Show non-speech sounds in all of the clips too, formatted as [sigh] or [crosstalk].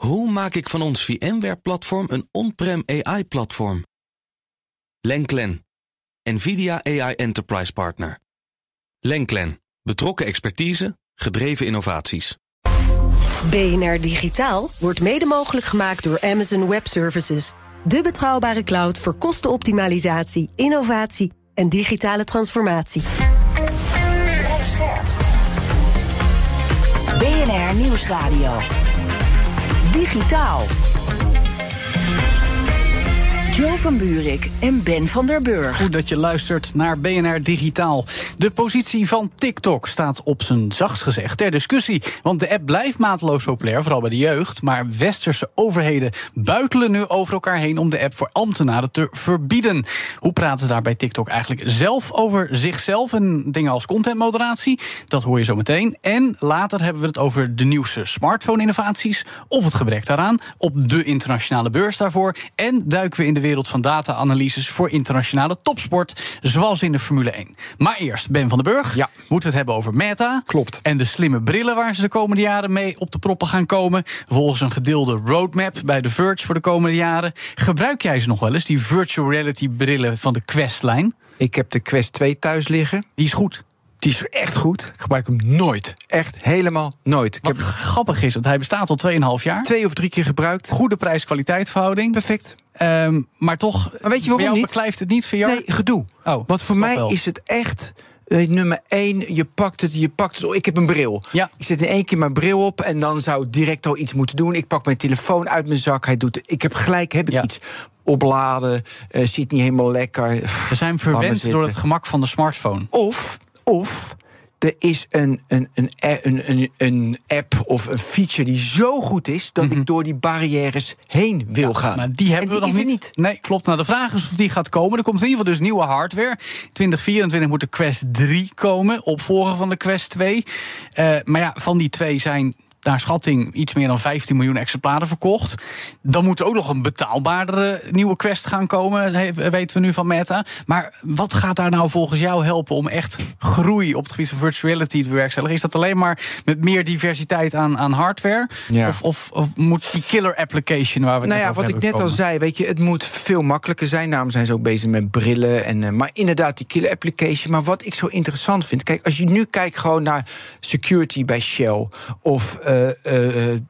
Hoe maak ik van ons VMware-platform een on-prem AI-platform? Lenklen, NVIDIA AI Enterprise Partner. Lenklen, betrokken expertise, gedreven innovaties. BNR Digitaal wordt mede mogelijk gemaakt door Amazon Web Services. De betrouwbare cloud voor kostenoptimalisatie, innovatie en digitale transformatie. BNR Nieuwsradio. Digitaal. Jo van Buurik en Ben van der Burg. Goed dat je luistert naar BNR Digitaal. De positie van TikTok staat op zijn zachtst gezegd ter discussie. Want de app blijft mateloos populair, vooral bij de jeugd. Maar westerse overheden buitelen nu over elkaar heen om de app voor ambtenaren te verbieden. Hoe praten ze daar bij TikTok eigenlijk zelf over zichzelf en dingen als contentmoderatie? Dat hoor je zo meteen. En later hebben we het over de nieuwste smartphone-innovaties of het gebrek daaraan op de internationale beurs daarvoor. En duiken we in de wereld van data-analyses voor internationale topsport, zoals in de Formule 1. Maar eerst, Ben van den Burg, Ja. moeten we het hebben over Meta. Klopt. En de slimme brillen waar ze de komende jaren mee op de proppen gaan komen. Volgens een gedeelde roadmap bij de Verge voor de komende jaren. Gebruik jij ze nog wel eens, die virtual reality brillen van de Quest-lijn? Ik heb de Quest 2 thuis liggen. Die is goed. Die is echt goed. Ik gebruik hem nooit. Echt helemaal nooit. Ik Wat heb grappig is, want hij bestaat al 2,5 jaar. twee of drie keer gebruikt. Goede prijs-kwaliteit verhouding. Perfect. Ehm, maar toch, Maar weet je waarom bij jou niet? beklijft het niet VR? Nee, gedoe. Oh, Want voor mij wel. is het echt... nummer één, je pakt het, je pakt het. Oh, ik heb een bril. Ja. Ik zet in één keer mijn bril op en dan zou ik direct al iets moeten doen. Ik pak mijn telefoon uit mijn zak. Hij doet, ik heb gelijk, heb ik Ja. iets opladen. eh zit niet helemaal lekker. We zijn verwend door het gemak van de smartphone. Of, of er is een, een, een, een, een, app of een feature die zo goed is dat ik door die barrières heen wil gaan. Maar die hebben En we nog er niet. Nee, klopt. Nou, de vraag is of die gaat komen. Er komt in ieder geval dus nieuwe hardware. 2024 moet de Quest 3 komen, opvolger van de Quest 2. Eh, maar ja, van die twee zijn naar schatting iets meer dan 15 miljoen exemplaren verkocht. Dan moet er ook nog een betaalbaardere nieuwe Quest gaan komen, weten we nu van Meta. Maar wat gaat daar nou volgens jou helpen om echt groei op het gebied van virtual reality te bewerkstelligen? Is dat alleen maar met meer diversiteit aan, aan hardware? Ja. Of, of, of moet die killer application waar we Nou ja, wat ik net al zei, weet je, het moet veel makkelijker zijn. Daarom zijn ze ook bezig met brillen. En, eh, maar inderdaad, die killer application. Maar wat ik zo interessant vind, kijk, als je nu kijkt gewoon naar security bij Shell of eh,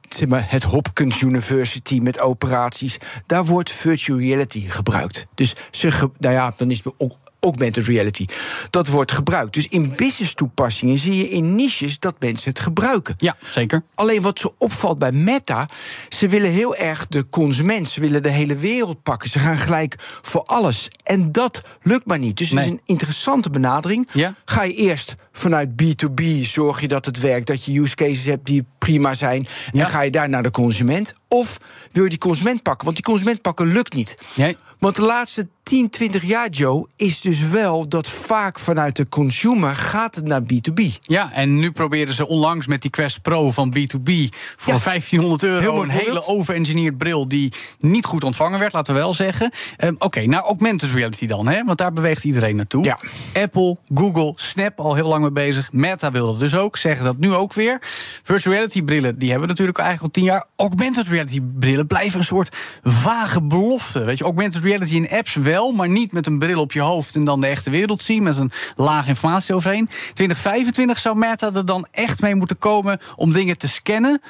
zeg maar, het Hopkins University met operaties, daar wordt virtual reality gebruikt. Dus ze, nou ja, dan is het augmented reality. Dat wordt gebruikt. Dus in business toepassingen zie je in niches dat mensen het gebruiken. Ja, zeker. Alleen wat zo opvalt bij Meta, ze willen heel erg de consument, ze willen de hele wereld pakken. Ze gaan gelijk voor alles. En dat lukt maar niet. Dus het is een interessante benadering. Ja. Ga je eerst vanuit B2B, zorg je dat het werkt, dat je use cases hebt die prima zijn. Ja. En ga je daar naar de consument. Of wil je die consument pakken? Want die consument pakken lukt niet. Nee. Want de laatste 10, 20 jaar, Joe, is dus wel dat vaak vanuit de consumer gaat het naar B2B. Ja, en nu proberen ze onlangs met die Quest Pro van B2B voor Ja. 1500 Heel euro een hele overengineerd bril die niet goed ontvangen werd, laten we wel zeggen. Ehm, Oké, naar augmented reality dan, hè? want daar beweegt iedereen naartoe. Ja. Apple, Google, Snap al heel lang mee bezig. Meta wil dat dus ook, zeggen dat nu ook weer. Virtual reality brillen, die hebben we natuurlijk al eigenlijk al tien jaar. Augmented reality brillen blijven een soort vage belofte. Weet je, augmented reality in apps wel, maar niet met een bril op je hoofd en dan de echte wereld zien met een laag informatie overheen. 2025 zou Meta er dan echt mee moeten komen om dingen te scannen.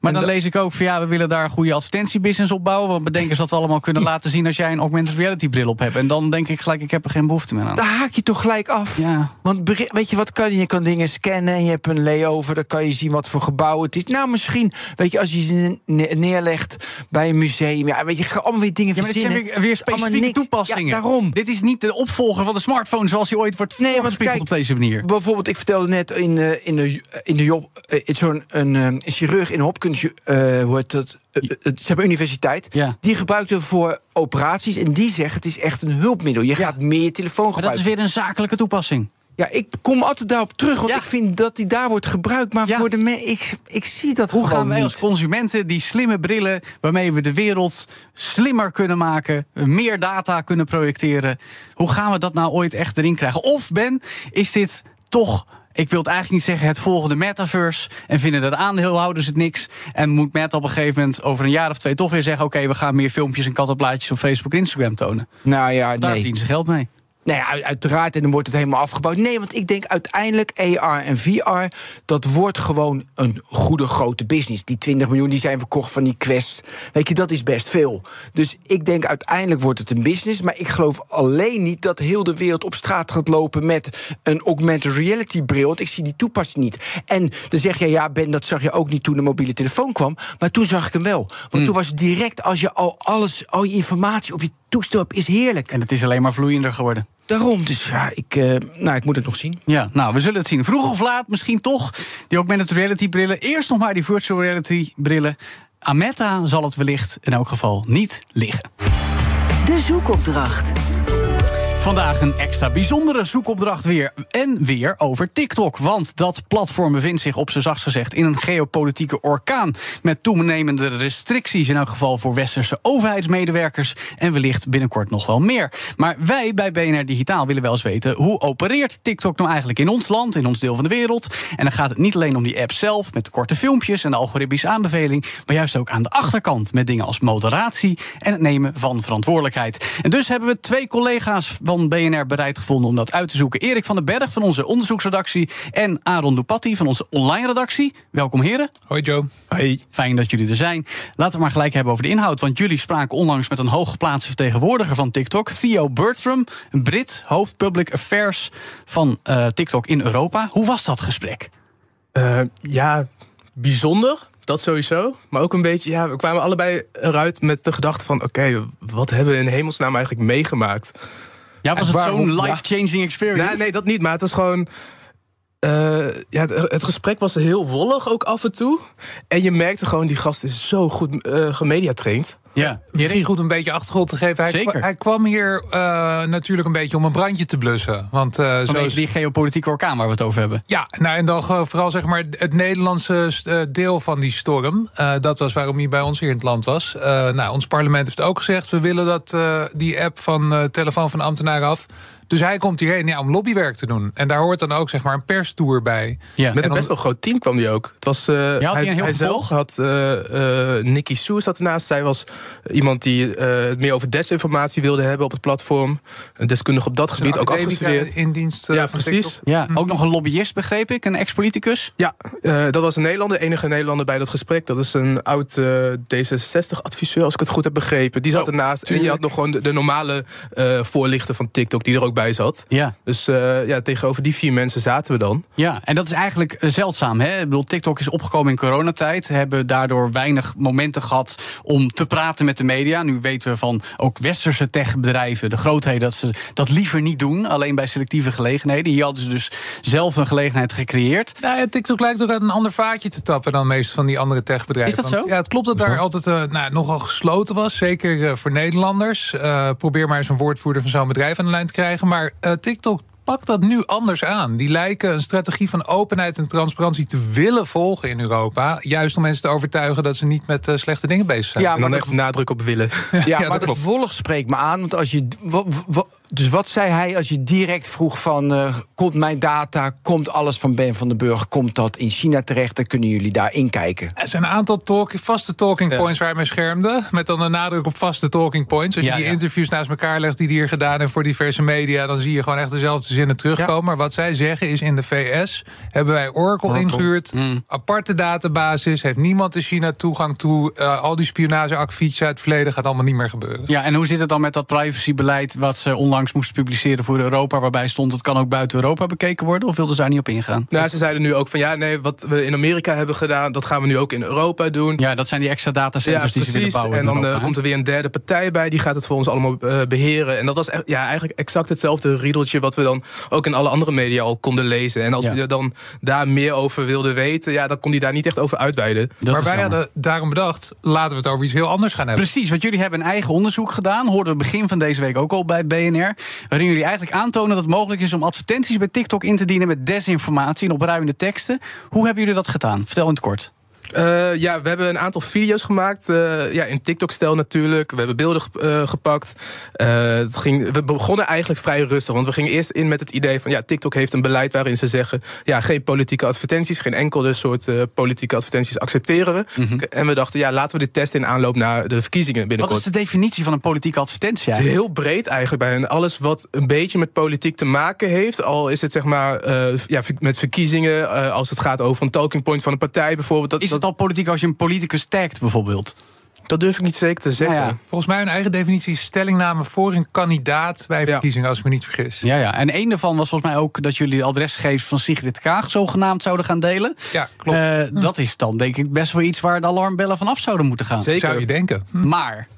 Maar dan lees ik ook van ja, we willen daar een goede advertentiebusiness op bouwen. Want bedenken ze dat we allemaal kunnen laten zien als jij een augmented reality bril op hebt. En dan denk ik gelijk, ik heb er geen behoefte meer aan. Daar haak je toch gelijk af. Ja. Want weet je wat kan je? Je kan dingen scannen en je hebt een layover. Dan kan je zien wat voor gebouw het is. Nou, misschien, weet je, als je ze ne- neerlegt bij een museum. Ja, weet je, ga allemaal weer dingen Ja, maar dit zijn verzinnen. weer, specifieke toepassingen. Ja, daarom. Dit is niet de opvolger van de smartphone zoals die ooit wordt Nee, want kijk, op deze manier. Bijvoorbeeld, ik vertelde net in, eh, in de, in de job, eh, zo'n een, eh, een chirurg in Hopkins, eh, hoe heet dat? Eh, eh, ze hebben universiteit. Ja. Die gebruikt het voor operaties en die zegt het is echt een hulpmiddel. Je gaat meer je telefoon Maar dat gebruiken. is weer een zakelijke toepassing. Ja, ik kom altijd daarop terug, want Ja. ik vind dat die daar wordt gebruikt. Maar Ja. voor de mensen, ik, ik zie dat Hoe gaan wij niet. als consumenten die slimme brillen... waarmee we de wereld slimmer kunnen maken... meer data kunnen projecteren... hoe gaan we dat nou ooit echt erin krijgen? Of, Ben, is dit toch ik wil het eigenlijk niet zeggen het volgende metaverse. En vinden dat aandeelhouders het niks. En moet Meta op een gegeven moment over een jaar of twee toch weer zeggen: oké, we gaan meer filmpjes en kattenplaatjes op Facebook en Instagram tonen. Nou ja, Daar nee. verdienen ze geld mee. Nee, uit- uiteraard. En dan wordt het helemaal afgebouwd. Nee, want ik denk uiteindelijk AR en VR... dat wordt gewoon een goede grote business. Die 20 miljoen die zijn verkocht van die Quest. Weet je, dat is best veel. Dus ik denk uiteindelijk wordt het een business. Maar ik geloof alleen niet dat heel de wereld op straat gaat lopen... met een augmented reality bril. Want ik zie die toepassing niet. En dan zeg je, ja Ben, dat zag je ook niet toen de mobiele telefoon kwam. Maar toen zag ik hem wel. Want toen was direct als je al alles, al je informatie op je toestel hebt... is heerlijk. En het is alleen maar vloeiender geworden. Daarom, dus ja, ik, eh, nou, ik moet het nog zien. Ja, nou, we zullen het zien. Vroeg of laat, misschien toch. Die augmented reality brillen. Eerst nog maar die virtual reality brillen. Aan Meta zal het wellicht in elk geval niet liggen. De zoekopdracht. Vandaag een extra bijzondere zoekopdracht weer. En weer over TikTok. Want dat platform bevindt zich op zijn zachtst gezegd in een geopolitieke orkaan. Met toenemende restricties in elk geval voor westerse overheidsmedewerkers. En wellicht binnenkort nog wel meer. Maar wij bij BNR Digitaal willen wel eens weten hoe opereert TikTok nou eigenlijk in ons land, in ons deel van de wereld. En dan gaat het niet alleen om die app zelf met de korte filmpjes en de algoritmische aanbeveling. Maar juist ook aan de achterkant met dingen als moderatie en het nemen van verantwoordelijkheid. En dus hebben we twee collega's van BNR bereid gevonden om dat uit te zoeken. Erik van den Berg van onze onderzoeksredactie en Aaron Dupatti van onze online redactie. Welkom heren. Hoi Joe. Hey. Fijn dat jullie er zijn. Laten we maar gelijk hebben over de inhoud. Want jullie spraken onlangs met een hooggeplaatste vertegenwoordiger van TikTok, Theo Bertram, een Brit, hoofd Public Affairs van eh, TikTok in Europa. Hoe was dat gesprek? Eh, ja, bijzonder. Dat sowieso. Maar ook een beetje, ja, we kwamen allebei eruit met de gedachte van... oké, wat hebben we in hemelsnaam eigenlijk meegemaakt? Ja, was het zo'n life-changing experience? Nee, nee, dat niet. Maar het was gewoon... eh, ja, het, het gesprek was heel wollig ook af en toe. En je merkte gewoon, die gast is zo goed eh gemediatraind. Ja, Misschien goed een beetje achtergrond te geven. Hij, Zeker. kwa- hij kwam hier eh, natuurlijk een beetje om een brandje te blussen. Want eh, zoals, die geopolitieke orkaan waar we het over hebben. ja, nou, en dan eh, vooral zeg maar het Nederlandse eh, deel van die storm. Eh, dat was waarom hij bij ons hier in het land was. Eh, nou, ons parlement heeft ook gezegd... we willen dat, eh, die app van eh, telefoon van ambtenaren af. Dus hij komt hierheen ja, om lobbywerk te doen. En daar hoort dan ook zeg maar een perstour bij. Ja. Met En een best wel groot team kwam hij ook. Het was, eh, hij hij, een heel hij zelf had uh, Nikki Sue zat ernaast. Zij was iemand die eh, het meer over desinformatie wilde hebben op het platform. Een deskundige op dat gebied, ook afgestudeerd. in dienst eh, Ja, precies. Ja, ook nog een lobbyist, begreep ik, een ex-politicus. Ja, eh, dat was een Nederlander, de enige Nederlander bij dat gesprek. Dat is een oud eh, D66-adviseur, als ik het goed heb begrepen. Die zat Oh, ernaast. En je had nog gewoon de, de normale eh, voorlichter van TikTok die er ook bij zat. Ja. Dus eh, ja, tegenover die vier mensen zaten we dan. Ja, en dat is eigenlijk zeldzaam. Hè? Ik bedoel, TikTok is opgekomen in coronatijd. Hebben daardoor weinig momenten gehad om te praten met de media. Nu weten we van ook westerse techbedrijven, de grootheden, dat ze dat liever niet doen. Alleen bij selectieve gelegenheden. Hier hadden ze dus zelf een gelegenheid gecreëerd. Nou, ja, TikTok lijkt ook uit een ander vaatje te tappen dan meest van die andere techbedrijven. Is dat Want, zo? Ja, het klopt dat daar altijd eh, nou, nogal gesloten was. Zeker eh, voor Nederlanders. Eh, probeer maar eens een woordvoerder van zo'n bedrijf aan de lijn te krijgen. Maar eh, TikTok pakt dat nu anders aan. Die lijken een strategie van openheid en transparantie te willen volgen in Europa. Juist om mensen te overtuigen dat ze niet met eh, slechte dingen bezig zijn. Ja, en dan echt nadruk op willen. [laughs] Ja, Ja, maar dat dat volg spreekt me aan. Want als je. Dus wat zei hij als je direct vroeg van. eh, komt mijn data, komt alles van Ben van den Burg, komt dat in China terecht? Dan kunnen jullie daar inkijken. Er zijn een aantal talk, vaste talking points waar hij mee schermde. Met dan een nadruk op vaste talking points. Als Ja, je die ja. interviews naast elkaar legt die hij hier gedaan heeft voor diverse media, dan zie je gewoon echt dezelfde zinnen terugkomen. Ja. Maar wat zij zeggen is: in de VS hebben wij Oracle, ingehuurd, Mm. aparte databasis, heeft niemand in China toegang toe. Eh, al die spionageakkefietjes uit het verleden gaat allemaal niet meer gebeuren. Ja, en hoe zit het dan met dat privacybeleid wat ze onlangs moesten publiceren voor Europa, waarbij stond het kan ook buiten Europa bekeken worden? Of wilden ze daar niet op ingaan? Nou, ze zeiden nu ook van ja, nee, wat we in Amerika hebben gedaan, dat gaan we nu ook in Europa doen. Ja, dat zijn die extra datacenters die ze willen bouwen. En dan Europa, eh, komt er weer een derde partij bij, die gaat het voor ons allemaal eh, beheren. En dat was ja, eigenlijk exact hetzelfde riedeltje wat we dan ook in alle andere media al konden lezen. En als Ja. we er dan daar meer over wilden weten, ja, dan kon hij daar niet echt over uitweiden. Dat maar wij jammer. hadden daarom bedacht: laten we het over iets heel anders gaan hebben. Precies, want jullie hebben een eigen onderzoek gedaan. Hoorden we begin van deze week ook al bij BNR. Waarin jullie eigenlijk aantonen dat het mogelijk is om advertenties bij TikTok in te dienen met desinformatie en opruimende teksten. Hoe hebben jullie dat gedaan? Vertel in het kort. Uh, ja, we hebben een aantal video's gemaakt. Uh, ja, in TikTok-stijl natuurlijk. We hebben beelden uh, gepakt. het ging, we begonnen eigenlijk vrij rustig. Want we gingen eerst in met het idee van... ja, TikTok heeft een beleid waarin ze zeggen... ja, geen politieke advertenties, geen enkele soort politieke advertenties accepteren we. Mm -hmm. En we dachten, ja, laten we dit testen in aanloop naar de verkiezingen binnenkort. Wat is de definitie van een politieke advertentie Het is heel breed eigenlijk bij. Alles wat een beetje met politiek te maken heeft... al is het zeg maar ja, met verkiezingen... als het gaat over een talking point van een partij bijvoorbeeld... Dat, is het al politiek als je een politicus tagt bijvoorbeeld? Dat durf ik niet zeker te zeggen. Nou ja, Volgens mij een eigen definitie is stellingname voor een kandidaat bij verkiezingen, als ik me niet vergis. Ja, ja. En een daarvan was volgens mij ook dat jullie de adresgegevens van Sigrid Kaag zogenaamd zouden gaan delen. Ja, klopt. Uh, Dat is dan denk ik best wel iets waar de alarmbellen van af zouden moeten gaan. Zeker. Zou je denken. Hm. Maar.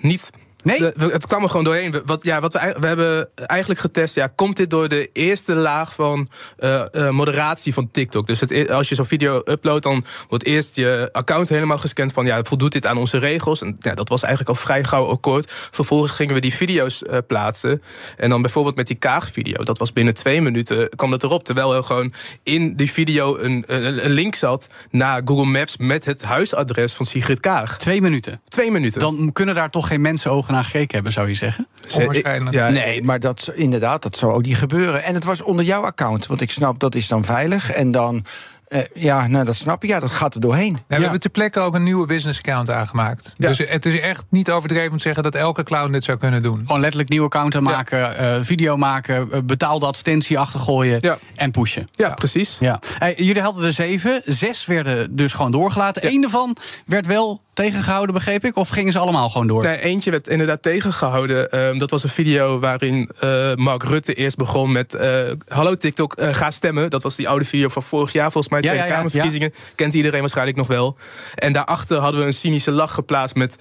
Niet Nee? het kwam er gewoon doorheen. Wat, ja, wat we, we hebben eigenlijk getest, ja, komt dit door de eerste laag van uh, uh, moderatie van TikTok? Dus het, e-, als je zo'n video uploadt, dan wordt eerst je account helemaal gescand van, ja, voldoet dit aan onze regels? En ja, dat was eigenlijk al vrij gauw akkoord. Vervolgens gingen we die video's uh, plaatsen. En dan bijvoorbeeld met die Kaag-video, dat was binnen twee minuten, kwam dat erop. Terwijl er gewoon in die video een, een, een, link zat naar Google Maps met het huisadres van Sigrid Kaag. Twee minuten? Twee minuten. Dan kunnen daar toch geen mensen ogen naar gekeken hebben, zou je zeggen? Onwaarschijnlijk. Ja, nee, maar dat, inderdaad, dat zou ook niet gebeuren. En het was onder jouw account, want ik snap dat is dan veilig. En dan uh, ja, nou dat snap je. Ja, dat gaat er doorheen. Ja, we hebben ter plekke ook een nieuwe business account aangemaakt. Dus het is echt niet overdreven om te zeggen dat elke clown dit zou kunnen doen. Gewoon letterlijk nieuwe account aanmaken, uh, video maken, uh, betaalde advertentie achtergooien en pushen. Ja, precies. Ja. jullie hadden er zeven, zes werden dus gewoon doorgelaten. Eén daarvan werd wel tegengehouden, begreep ik? Of gingen ze allemaal gewoon door? Nee, eentje werd inderdaad tegengehouden. Uh, dat was een video waarin uh, Mark Rutte eerst begon met... Uh, Hallo TikTok, ga stemmen. Dat was die oude video van vorig jaar, volgens mij, Tweede ja, ja, Kamerverkiezingen. Kent iedereen waarschijnlijk nog wel. En daarachter hadden we een cynische lach geplaatst... met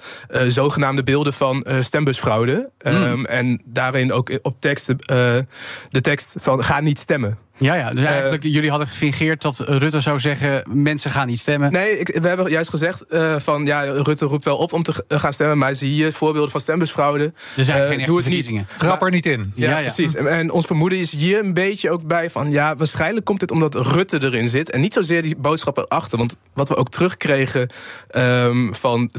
zogenaamde beelden van stembusfraude. Mm. Um, en daarin ook op tekst de tekst van ga niet stemmen. Ja, ja, dus eigenlijk uh, jullie hadden gefingeerd dat Rutte zou zeggen... mensen gaan niet stemmen. Nee, ik, we hebben juist gezegd uh, van... ja, Rutte roept wel op om te gaan stemmen... maar zie hier voorbeelden van stembusfraude. Er zijn uh, geen doe het niet. Trap er niet in. Ja, ja, ja. precies. En, en, ons vermoeden is hier een beetje ook bij van... ja, waarschijnlijk komt dit omdat Rutte erin zit... en niet zozeer die boodschap erachter. Want wat we ook terugkregen um, van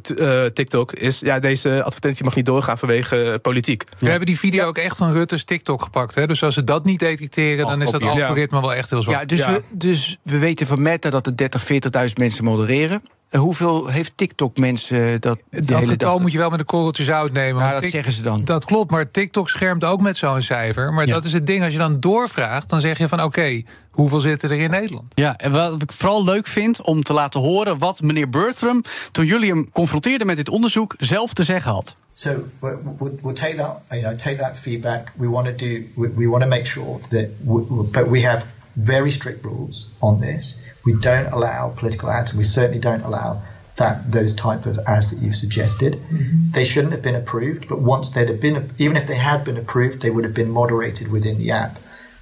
TikTok is... ja, deze advertentie mag niet doorgaan vanwege politiek. We hebben die video ook echt van Rutte's TikTok gepakt. Hè? Dus als ze dat niet detecteren, dan is dat al algoritme wel echt heel zwak. Ja, dus, We, dus we weten van Meta dat er 30, 40.000 mensen modereren. Hoeveel heeft TikTok mensen dat? Dat getal moet je wel met een korreltje zout nemen. Nou, dat zeggen ze dan. Dat klopt, maar TikTok schermt ook met zo'n cijfer. Maar dat is het ding, als je dan doorvraagt, dan zeg je van oké, hoeveel zitten er in Nederland? Ja, en wat ik vooral leuk vind om te laten horen wat meneer Bertram, toen jullie hem confronteerden met dit onderzoek, zelf te zeggen had. So we'll, we'll take that, you know, take that feedback. We want to do, we, we want to make sure that, we, but we have very strict rules on this. We don't allow political ads, and we certainly don't allow that those type of ads that you've suggested. Mm-hmm. They shouldn't have been approved, but once they'd have been, even if they had been approved, they would have been moderated within the app.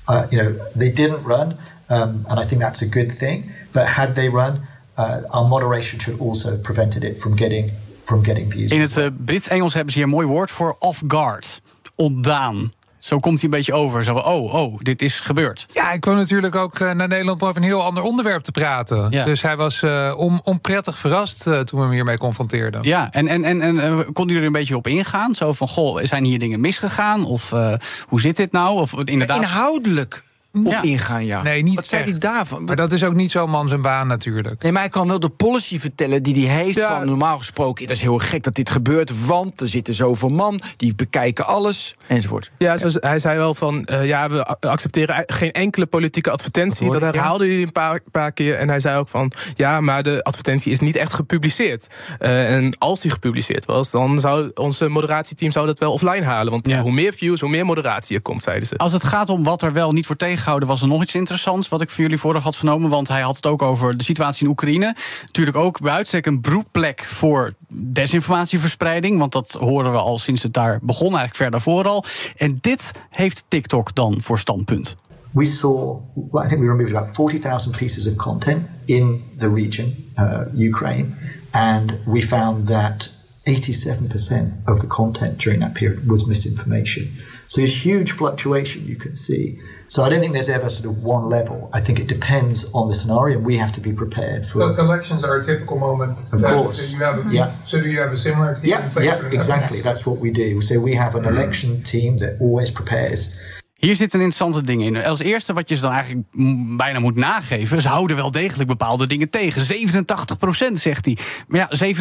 Uh, you know, they didn't run, um, and I think that's a good thing. But had they run, uh, our moderation should also have prevented it from getting from getting views. In het uh, Brits-Engels hebben ze hier een mooi woord voor off guard, ontdaan. Zo komt hij een beetje over. Zo van, oh, oh, dit is gebeurd. Ja, ik kwam natuurlijk ook eh, naar Nederland om over een heel ander onderwerp te praten. Ja. Dus hij was uh, on, onprettig verrast uh, toen we hem hiermee confronteerden. Ja, en, en, en, en kon u er een beetje op ingaan? Zo van, goh, zijn hier dingen misgegaan? Of hoe zit dit nou? Of inderdaad... Inhoudelijk op ja. ingaan, ja. Nee, niet Wat zei hij daarvan? Maar dat is ook niet zo man zijn baan natuurlijk. Nee, maar hij kan wel de policy vertellen die hij heeft. Ja. Van normaal gesproken, dat is heel gek dat dit gebeurt. Want er zitten zoveel man, die bekijken alles, enzovoort. Ja, zoals, hij zei wel van, uh, ja, we accepteren geen enkele politieke advertentie. Dat herhaalde hij een paar, paar keer. En hij zei ook van, ja, maar de advertentie is niet echt gepubliceerd. Uh, en als die gepubliceerd was, dan zou onze moderatieteam zou dat wel offline halen. Want ja. hoe meer views, hoe meer moderatie er komt, zeiden ze. Als het gaat om wat er wel niet wordt tegen was er nog iets interessants wat ik voor jullie vooraf had vernomen. Want hij had het ook over de situatie in Oekraïne. Natuurlijk ook bij uitstek een broedplek voor desinformatieverspreiding. Want dat horen we al sinds het daar begon, eigenlijk ver daarvoor al. En dit heeft TikTok dan voor standpunt. We saw, I think we removed about 40,000 pieces of content in the region, uh, Ukraine. And we found that 87% of the content during that period was misinformation. So there's huge fluctuation you can see. So I don't think there's ever sort of one level. I think it depends on the scenario, and we have to be prepared for. Well, elections are a typical moment. Of Uh, course. So, you have a, Yeah. so do you have a similar team Yeah, in place yeah, exactly. That's what we do. So we have an election team that always prepares. Hier zit een interessante ding in. Als eerste wat je ze dan eigenlijk bijna moet nageven... ze houden wel degelijk bepaalde dingen tegen. 87% zegt hij. Maar ja,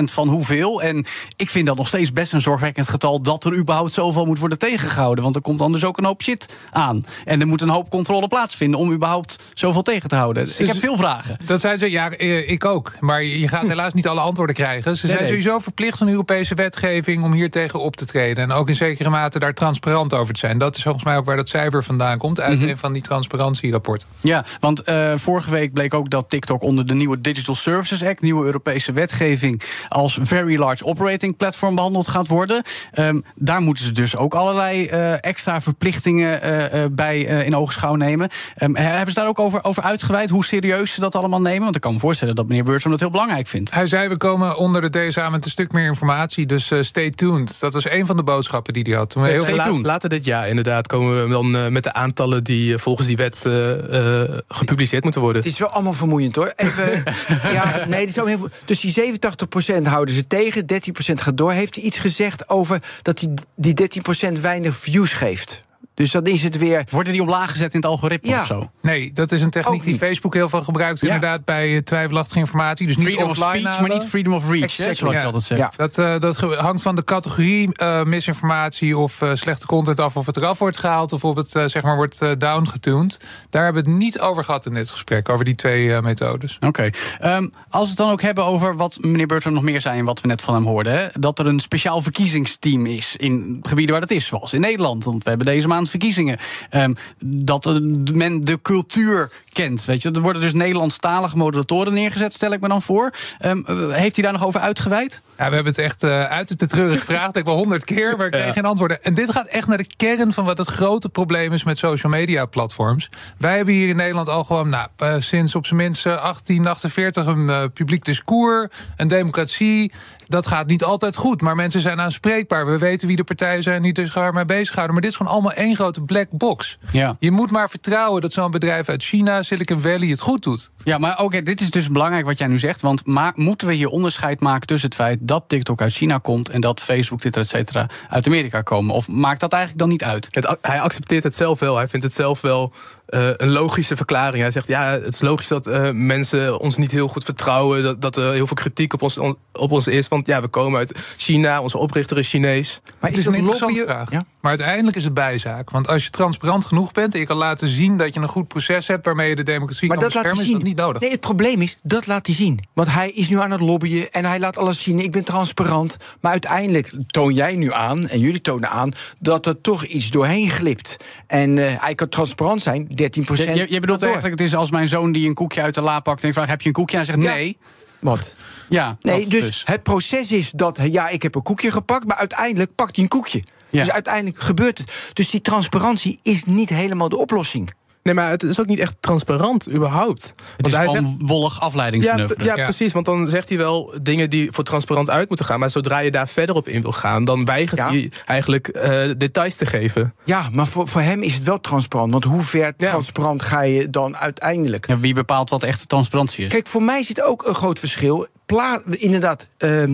87% van hoeveel? En ik vind dat nog steeds best een zorgwekkend getal... dat er überhaupt zoveel moet worden tegengehouden. Want er komt dan dus ook een hoop shit aan. En er moet een hoop controle plaatsvinden... om überhaupt zoveel tegen te houden. ik heb veel vragen. Dat zijn ze, ja, eh, ik ook. Maar je gaat helaas niet alle antwoorden krijgen. Ze Nee, zijn sowieso verplicht van Europese wetgeving om hier tegen op te treden. En ook in zekere mate daar transparant over te zijn. Dat is volgens mij ook waar dat cijfer vandaan komt. Uit een van die transparantierapporten. Ja, want eh, vorige week bleek ook dat TikTok onder de nieuwe Digital Services Act, nieuwe Europese wetgeving, als Very Large Operating Platform behandeld gaat worden. Ehm, daar moeten ze dus ook allerlei eh, extra verplichtingen eh, eh, bij eh, in oogschouw nemen. Ehm, hebben ze daar ook over, over uitgeweid hoe serieus ze dat allemaal nemen? Want ik kan me voorstellen dat meneer Beurtram dat heel belangrijk vindt. Hij zei, we komen onder de DSA met een stuk meer informatie. Dus stay tuned. Dat was een van de boodschappen die hij had. Toen we heel Heel veel la- later dit jaar inderdaad komen we dan eh, met de aantallen die eh, volgens die wet eh, gepubliceerd moeten worden. Het is wel allemaal vermoeiend hoor. Even, [laughs] ja, nee, het is heel veel. Dus die 87% houden ze tegen, 13% gaat door. Heeft hij iets gezegd over dat die, die 13% weinig views geeft? Dus dan is het weer. Worden die omlaag gezet in het algoritme Ja. of zo? Nee, dat is een techniek die niet. Facebook heel veel gebruikt. Ja. Inderdaad, bij eh, twijfelachtige informatie. Dus niet Freedom of offline speech, maar niet freedom of reach, hè, Exactly. zoals je Ja. altijd zegt. Ja. Dat, eh, dat hangt van de categorie eh, misinformatie of eh, slechte content af. Of het eraf wordt gehaald of of het eh, zeg maar wordt eh, downgetuned. Daar hebben we het niet over gehad in dit gesprek. Over die twee eh, methodes. Oké. Ehm, als we het dan ook hebben over wat meneer Burton nog meer zei en wat we net van hem hoorden. Hè, dat er een speciaal verkiezingsteam is in gebieden waar dat is, zoals in Nederland. Want we hebben deze maand verkiezingen. Ehm, dat er men de cultuur kent. Weet je, er worden dus Nederlandstalige moderatoren neergezet, stel ik me dan voor. Ehm, eh, heeft hij daar nog over uitgeweid? Ja, we hebben het echt eh, uit te treurig gevraagd. Ik wel honderd keer, maar ik kreeg geen antwoorden. En dit gaat echt naar de kern van wat het grote probleem is met social media platforms. Wij hebben hier in Nederland al gewoon nou, eh, sinds op zijn minst eh, 1848 een publiek discours, een democratie. Dat gaat niet altijd goed, maar mensen zijn aanspreekbaar. We weten wie de partijen zijn die zich mee bezighouden. Maar dit is gewoon allemaal één grote black box. Ja. Je moet maar vertrouwen dat zo'n bedrijf uit China, Silicon Valley, het goed doet. Ja, maar oké, dit is dus belangrijk wat jij nu zegt. Want ma- moeten we hier onderscheid maken tussen het feit dat TikTok uit China komt en dat Facebook, Twitter, et cetera, uit Amerika komen? Of maakt dat eigenlijk dan niet uit? Het, hij accepteert het zelf wel. Hij vindt het zelf wel eh, een logische verklaring. Hij zegt, ja, het is logisch dat eh, mensen ons niet heel goed vertrouwen. Dat, dat er heel veel kritiek op ons, on- op ons is. Want ja, we komen uit China, onze oprichter is Chinees. Maar Het is een interessante vraag. Ja? Maar uiteindelijk is het bijzaak. Want als je transparant genoeg bent en je kan laten zien dat je een goed proces hebt waarmee je de democratie Maar kan dat laat hij beschermen, zien. is dat niet nodig. Nee, het probleem is, dat laat hij zien. Want hij is nu aan het lobbyen en hij laat alles zien. Ik ben transparant. Maar uiteindelijk toon jij nu aan, en jullie tonen aan... dat er toch iets doorheen glipt. En eh, hij kan transparant zijn, 13 Je, je, je bedoelt eigenlijk, het is als mijn zoon die een koekje uit de la pakt en ik vraag: heb je een koekje? En hij zegt Ja. nee. Wat? Ja, Nee, dat dus, het proces is dat, ja, ik heb een koekje gepakt... maar uiteindelijk pakt hij een koekje. Ja. Dus uiteindelijk gebeurt het. Dus die transparantie is niet helemaal de oplossing. Nee, maar het is ook niet echt transparant, überhaupt. Het is hij gewoon wollig afleidingsmanoeuvre. ja, Ja. precies. Want dan zegt hij wel dingen die voor transparant uit moeten gaan. Maar zodra je daar verder op in wil gaan, dan weigert Ja. hij eigenlijk eh, details te geven. Ja, maar voor, voor hem is het wel transparant. Want hoe ver Ja. transparant ga je dan uiteindelijk? Ja, wie bepaalt wat echte transparantie is? Kijk, voor mij zit ook een groot verschil. Pla inderdaad, ehm, eh,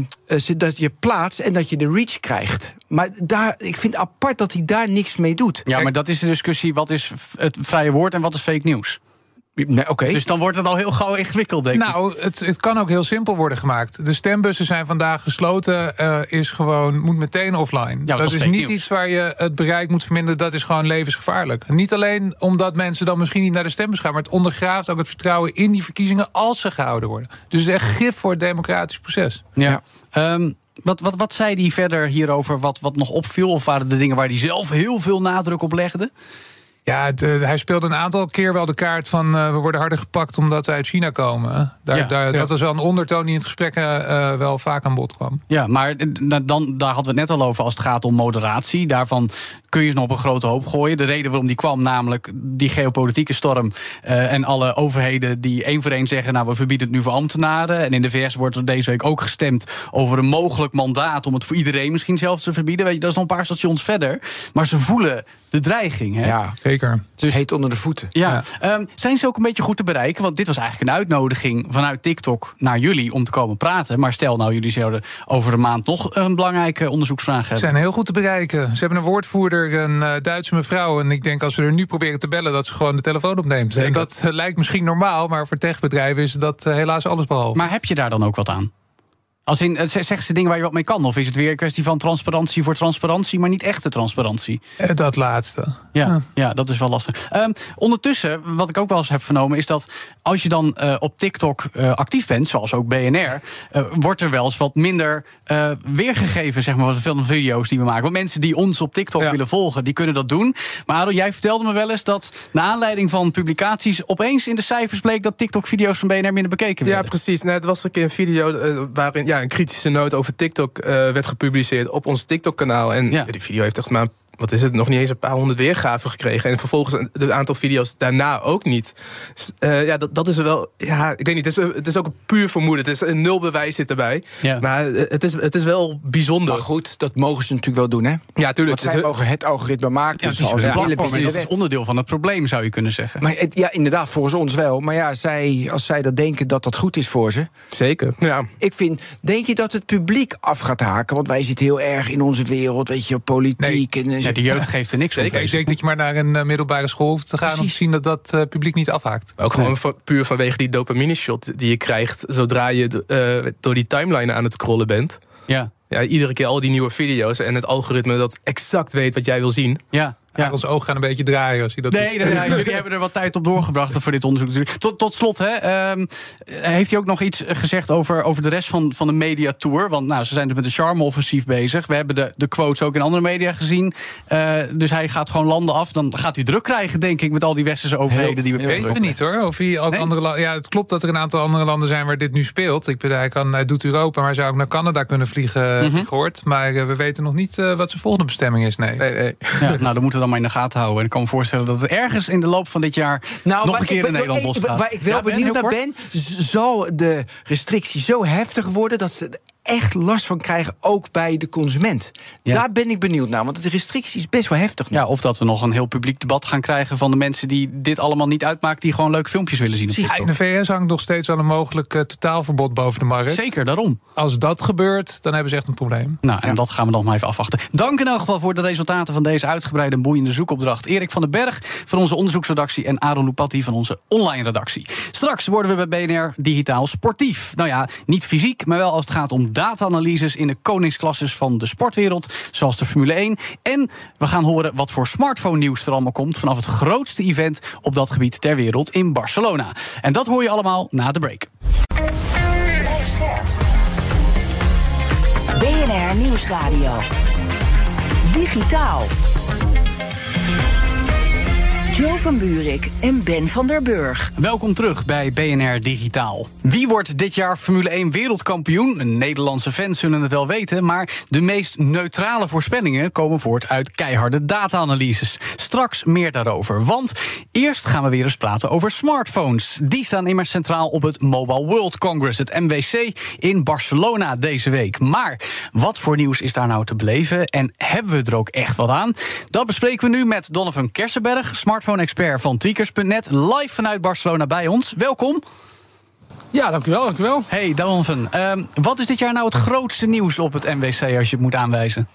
dat je plaatst en dat je de reach krijgt. Maar daar, ik vind apart dat hij daar niks mee doet. Ja, maar dat is de discussie: wat is het vrije woord en wat is fake nieuws? Nee, Oké. Dus dan wordt het al heel gauw ingewikkeld, denk ik. Nou, het, het kan ook heel simpel worden gemaakt. De stembussen zijn vandaag gesloten, eh, is gewoon, moet meteen offline. dat dat is niet nieuws. iets waar je het bereik moet verminderen. Dat is gewoon levensgevaarlijk. Niet alleen omdat mensen dan misschien niet naar de stembus gaan, maar het ondergraaft ook het vertrouwen in die verkiezingen als ze gehouden worden. Dus het is echt gif voor het democratisch proces. Ja. Ehm, wat, wat, wat zei hij verder hierover wat, wat nog opviel? Of waren de dingen waar hij zelf heel veel nadruk op legde? Ja, het, eh, hij speelde een aantal keer wel de kaart van eh, we worden harder gepakt omdat we uit China komen. Daar, Ja. daar, Ja. Dat was wel een ondertoon die in het gesprek eh, wel vaak aan bod kwam. Ja, maar da- dan, daar hadden we het net al over als het gaat om moderatie. Daarvan kun je ze nog op een grote hoop gooien. De reden waarom die kwam, namelijk die geopolitieke storm en alle overheden die één voor één zeggen: Nou, we verbieden het nu voor ambtenaren. En in de VS wordt er deze week ook gestemd over een mogelijk mandaat om het voor iedereen misschien zelfs te verbieden. Weet je, dat is nog een paar stations verder. Maar ze voelen de dreiging. Hè? Ja, zeker. Dus heet onder de voeten. Ja. ja. Um, zijn ze ook een beetje goed te bereiken? Want dit was eigenlijk een uitnodiging vanuit TikTok naar jullie om te komen praten. Maar stel nou, jullie zouden over een maand nog een belangrijke onderzoeksvraag hebben. Ze zijn heel goed te bereiken. Ze hebben een woordvoerder, een uh, Duitse mevrouw. En ik denk als we er nu proberen te bellen, dat ze gewoon de telefoon opneemt. En dat uh, lijkt misschien normaal, maar voor techbedrijven is dat uh, helaas alles behalve. Maar heb je daar dan ook wat aan? Als in, zeggen ze dingen waar je wat mee kan? Of is het weer een kwestie van transparantie voor transparantie, maar niet echte transparantie? Dat laatste. Ja, ja. ja dat is wel lastig. Um, ondertussen, wat ik ook wel eens heb vernomen, is dat als je dan uh, op TikTok uh, actief bent, zoals ook BNR, uh, wordt er wel eens wat minder weergegeven, zeg maar, van veel video's die we maken. Want mensen die ons op TikTok ja. willen volgen, die kunnen dat doen. Maar jij vertelde me wel eens dat, naar aanleiding van publicaties, opeens in de cijfers bleek dat TikTok-video's van BNR minder bekeken werden. Ja, precies. Nee, het was een keer een video waarin ja, een kritische noot over TikTok uh, werd gepubliceerd op ons TikTok-kanaal. En ja. die video heeft echt maar wat is het, nog niet eens een paar honderd weergaven gekregen. En vervolgens het aantal video's daarna ook niet. Dus, uh, ja, dat, dat is wel. Ja, ik weet niet. Het is, het is ook een puur vermoeden. Het is een nul bewijs zit erbij. Ja. Maar het is, het is wel bijzonder. Maar goed, dat mogen ze natuurlijk wel doen, hè? Ja, tuurlijk. Want zij mogen het algoritme maken. Ja, dus als ja, platform is onderdeel van het probleem, zou je kunnen zeggen. Maar het, ja, inderdaad, volgens ons wel. Maar ja, zij, als zij dat denken dat dat goed is voor ze. Zeker. Ja. Ik vind, denk je dat het publiek af gaat haken? Want wij zitten heel erg in onze wereld, weet je, politiek nee. en ja, de jeugd geeft er niks om. Ik denk dat je maar naar een uh, middelbare school hoeft te gaan Precies. om te zien dat dat uh, publiek niet afhaakt. Ook gewoon nee. puur vanwege die dopamine shot die je krijgt zodra je uh, door die timeline aan het scrollen bent. Ja. Ja, iedere keer al die nieuwe video's en het algoritme dat exact weet wat jij wil zien. Ja. Ja. Ons oog gaan een beetje draaien als je dat Nee, nee, nee jullie hebben er wat tijd op doorgebracht voor dit onderzoek. Tot, tot slot, hè, um, heeft hij ook nog iets gezegd over, over de rest van, van de mediatour? Want nou, ze zijn dus met de charme-offensief bezig. We hebben de, de quotes ook in andere media gezien. Uh, dus hij gaat gewoon landen af. Dan gaat hij druk krijgen, denk ik, met al die westerse overheden die we weten we niet hoor. Of hij ook nee? andere landen. Ja, het klopt dat er een aantal andere landen zijn waar dit nu speelt. Ik bedoel, hij kan, hij doet Europa, maar zou ook naar Canada kunnen vliegen, mm -hmm. gehoord. Maar uh, we weten nog niet uh, wat zijn volgende bestemming is. Nee. nee, nee. Ja, nou, dan moeten we dan maar in de gaten houden. En ik kan me voorstellen dat het ergens in de loop van dit jaar nou, nog een keer in Nederland losgaat. Waar ik wel ja, benieuwd naar ben, zal de restrictie zo heftig worden dat ze echt last van krijgen, ook bij de consument. Ja. Daar ben ik benieuwd naar, want de restrictie is best wel heftig. Nu. Ja, of dat we nog een heel publiek debat gaan krijgen van de mensen die dit allemaal niet uitmaakt, die gewoon leuke filmpjes willen zien. Ja, in de VS hangt nog steeds wel een mogelijk uh, totaalverbod boven de markt. Zeker, daarom. Als dat gebeurt, dan hebben ze echt een probleem. Nou, en ja. dat gaan we nog maar even afwachten. Dank in elk geval voor de resultaten van deze uitgebreide en boeiende zoekopdracht. Erik van den Berg van onze onderzoeksredactie en Aaron Lupatti van onze online redactie. Straks worden we bij BNR digitaal sportief. Nou ja, niet fysiek, maar wel als het gaat om data-analyses in de koningsklasses van de sportwereld, zoals de Formule 1. En we gaan horen wat voor smartphone-nieuws er allemaal komt vanaf het grootste event op dat gebied ter wereld in Barcelona. En dat hoor je allemaal na de break. BNR Nieuwsradio. Digitaal. Jo van Buurik en Ben van der Burg. Welkom terug bij BNR Digitaal. Wie wordt dit jaar Formule 1 wereldkampioen? Nederlandse fans zullen het wel weten, maar de meest neutrale voorspellingen komen voort uit keiharde data-analyses. Straks meer daarover, want eerst gaan we weer eens praten over smartphones. Die staan immers centraal op het Mobile World Congress, het MWC, in Barcelona deze week. Maar wat voor nieuws is daar nou te beleven en hebben we er ook echt wat aan? Dat bespreken we nu met Donovan Kersenberg, smart smartphone-expert van tweakers.net, live vanuit Barcelona bij ons. Welkom. Ja, dankjewel, dankjewel. Hey, Donovan. Um, wat is dit jaar nou het grootste nieuws op het MWC als je het moet aanwijzen?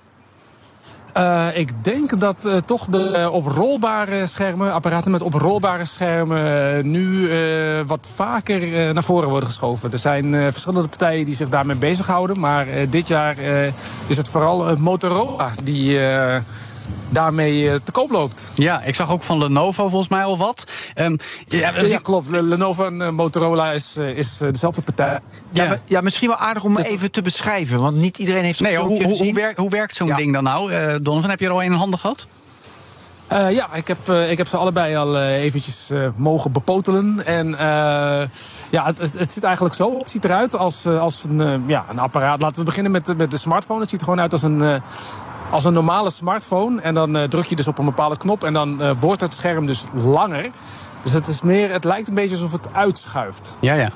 Uh, ik denk dat uh, toch de uh, oprolbare schermen, apparaten met oprolbare schermen, nu wat vaker naar voren worden geschoven. Er zijn verschillende partijen die zich daarmee bezighouden. Maar dit jaar is het vooral Motorola die daarmee eh, te koop loopt. Ja, ik zag ook van Lenovo volgens mij al wat. Um, ja, ja, klopt. Lenovo en eh, Motorola is, eh, is dezelfde partij. Ja, ja, ja, misschien wel aardig om dus even te beschrijven, want niet iedereen heeft het nee, hoe, hoe, hoe, werkt, hoe werkt zo'n ding dan nou? Uh, Donovan, heb je er al een in handen gehad? Uh, ja, ik heb, uh, ik heb ze allebei al uh, eventjes mogen bepotelen. En ja, het, het, het, ziet eigenlijk zo. Het ziet eruit als, als een, ja, een apparaat. Laten we beginnen met, met de smartphone. Het ziet er gewoon uit als een als een normale smartphone. En dan eh, druk je dus op een bepaalde knop en dan eh, wordt het scherm dus langer. Dus het, is meer, het lijkt een beetje alsof het uitschuift. Ja, ja.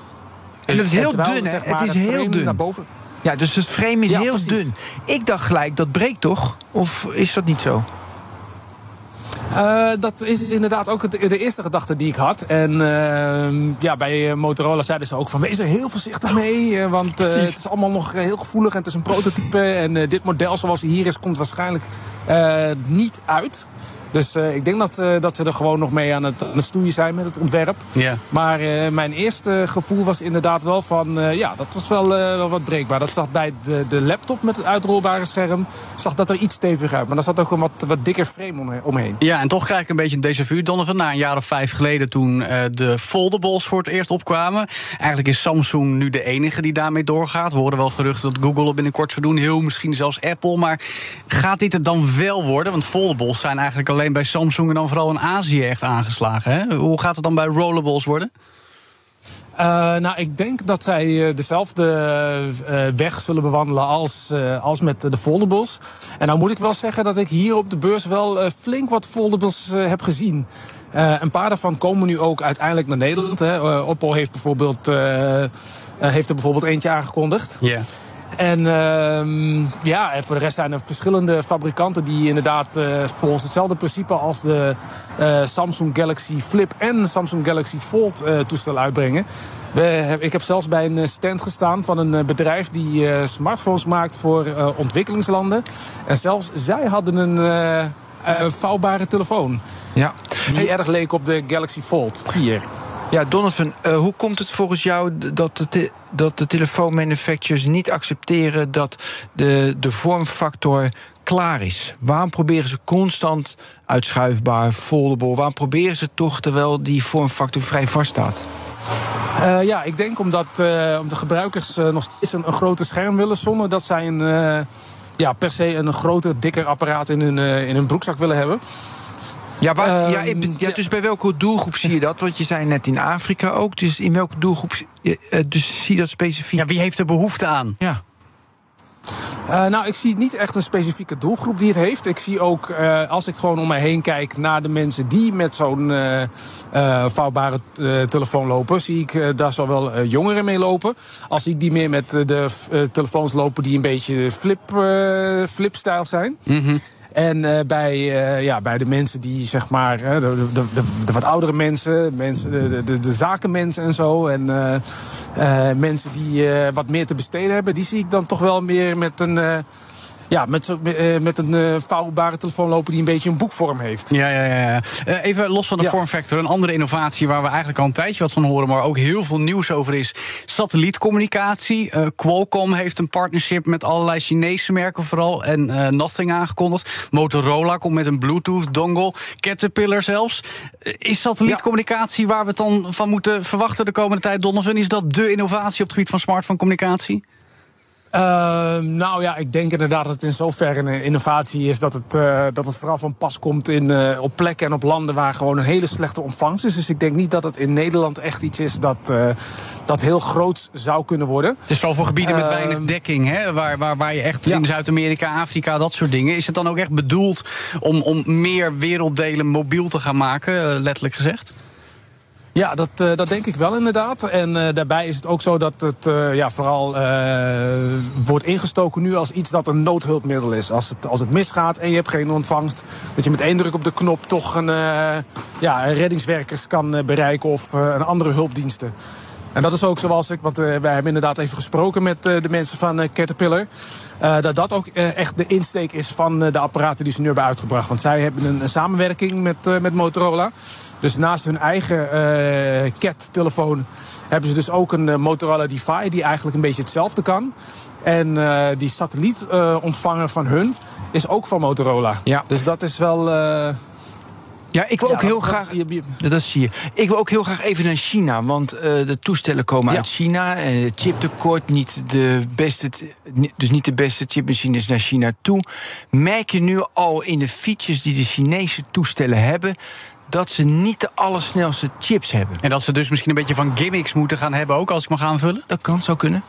En dat is heel terwijl, dun, hè? zeg maar, Het is heel dun. Naar boven. Ja, dus het frame is Ja, heel precies. dun. Ik dacht gelijk, dat breekt toch? Of is dat niet zo? Eh, dat is inderdaad ook de eerste gedachte die ik had. En eh, ja, bij eh, Motorola zeiden ze ook van... wees er heel voorzichtig mee, eh, want het is allemaal nog heel gevoelig... en het is een prototype en dit model zoals hij hier is... komt waarschijnlijk niet uit. Dus eh, ik denk dat, eh, dat ze er gewoon nog mee aan het, aan het stoeien zijn met het ontwerp. Maar eh, mijn eerste gevoel was inderdaad wel van... ja, dat was wel, wel wat breekbaar. Dat zag bij de, de laptop met het uitrolbare scherm... zag dat er iets steviger uit. Maar daar zat ook een wat, wat dikker frame omhe- omheen. Ja, en toch krijg ik een beetje een déjà vu, Donovan. Na een jaar of vijf geleden toen de foldables voor het eerst opkwamen. Eigenlijk is Samsung nu de enige die daarmee doorgaat. We horen wel geruchten dat Google het binnenkort zou doen. Heel misschien zelfs Apple. Maar gaat dit het dan wel worden? Want foldables zijn eigenlijk alleen bij Samsung... en dan vooral in Azië echt aangeslagen. Hè? Hoe gaat het dan bij rollables worden? Eh, nou, ik denk dat zij eh, dezelfde eh, weg zullen bewandelen als, als met de foldables. En nou moet ik wel zeggen dat ik hier op de beurs wel flink wat foldables heb gezien. Een paar daarvan komen nu ook uiteindelijk naar Nederland. Hè. Oppo heeft, bijvoorbeeld, heeft er bijvoorbeeld eentje aangekondigd. Ja. En ehm, ja, en voor de rest zijn er verschillende fabrikanten die inderdaad eh, volgens hetzelfde principe als de eh, Samsung Galaxy Flip en Samsung Galaxy Fold eh toestellen uitbrengen. We, ik heb zelfs bij een stand gestaan van een bedrijf die smartphones maakt voor ontwikkelingslanden. En zelfs zij hadden een vouwbare telefoon. Ja. Die erg leek op de Galaxy Fold 4. Ja, Donovan, eh, hoe komt het volgens jou dat de, dat de telefoonmanufacturers niet accepteren dat de, de vormfactor klaar is? Waarom proberen ze constant uitschuifbaar, foldable? Waarom proberen ze toch terwijl die vormfactor vrij vast staat? Eh, ja, ik denk omdat, eh, omdat gebruikers nog steeds een, een groter scherm willen... zonder dat zij een, ja, per se een groter, dikker apparaat in hun, in hun broekzak willen hebben. Ja, waar, Ehm, ja, ja, ja. dus bij welke doelgroep zie je dat? Want je zei net in Afrika ook. Dus in welke doelgroep eh, eh, dus zie je dat specifiek? Ja, wie heeft er behoefte aan? Ja. Eh, nou, ik zie niet echt een specifieke doelgroep die het heeft. Ik zie ook, eh, als ik gewoon om mij heen kijk naar de mensen die met zo'n eh, eh, vouwbare eh, telefoon lopen, zie ik eh, daar zowel jongeren mee lopen, als ik die meer met de eh, telefoons lopen die een beetje flip, flip-style zijn. En eh, bij, eh, ja, bij de mensen die, zeg maar, hè, de, de, de, wat oudere mensen, mensen de, de, de, zakenmensen en zo. En eh, eh, mensen die eh, wat meer te besteden hebben, die zie ik dan toch wel meer met een. Ja, met, eh, met een eh, vouwbare telefoon lopen die een beetje een boekvorm heeft. Ja, ja, ja. Eh, even los van de Ja. vormfactor. Een andere innovatie waar we eigenlijk al een tijdje wat van horen... maar ook heel veel nieuws over is satellietcommunicatie. Qualcomm heeft een partnership met allerlei Chinese merken vooral... en Nothing aangekondigd. Motorola komt met een Bluetooth-dongle. Caterpillar zelfs. Is satellietcommunicatie waar we het dan van moeten verwachten... de komende tijd, Donovan? Is dat de innovatie op het gebied van smartphone-communicatie? Eh, nou ja, ik denk inderdaad dat het in zoverre een innovatie is dat het, eh, dat het vooral van pas komt in, eh, op plekken en op landen waar gewoon een hele slechte ontvangst is. Dus ik denk niet dat het in Nederland echt iets is dat, eh, dat heel groot zou kunnen worden. Het is vooral voor gebieden met Ehm, weinig dekking, hè? Waar, waar, waar je echt Ja. in Zuid-Amerika, Afrika, dat soort dingen. Is het dan ook echt bedoeld om, om meer werelddelen mobiel te gaan maken, letterlijk gezegd? Ja, dat, eh, dat denk ik wel inderdaad. En eh, daarbij is het ook zo dat het eh, ja, vooral wordt ingestoken nu als iets dat een noodhulpmiddel is. Als het, als het misgaat en je hebt geen ontvangst, dat je met één druk op de knop toch een, ja, reddingswerkers kan bereiken of een andere hulpdiensten. En dat is ook zoals ik, want eh, wij hebben inderdaad even gesproken met eh, de mensen van eh, Caterpillar. dat dat ook echt de insteek is van de apparaten die ze nu hebben uitgebracht. Want zij hebben een, samenwerking met, met Motorola. Dus naast hun eigen CAT-telefoon hebben ze dus ook een Motorola Defy die eigenlijk een beetje hetzelfde kan. En die satellietontvanger van hun is ook van Motorola. Ja. Dus dat is wel. Ja, ik wil ja, ook heel dat- dat- graag. je- je- Dat zie je. Ik wil ook heel graag even naar China. Want eh, de toestellen komen Ja. uit China. Eh, chiptekort, niet de beste, dus niet de beste chipmachines naar China toe. Merk je nu al in de features die de Chinese toestellen hebben. dat ze niet de allersnelste chips hebben? En dat ze dus misschien een beetje van gimmicks moeten gaan hebben ook, als ik mag aanvullen? Dat kan, zou kunnen.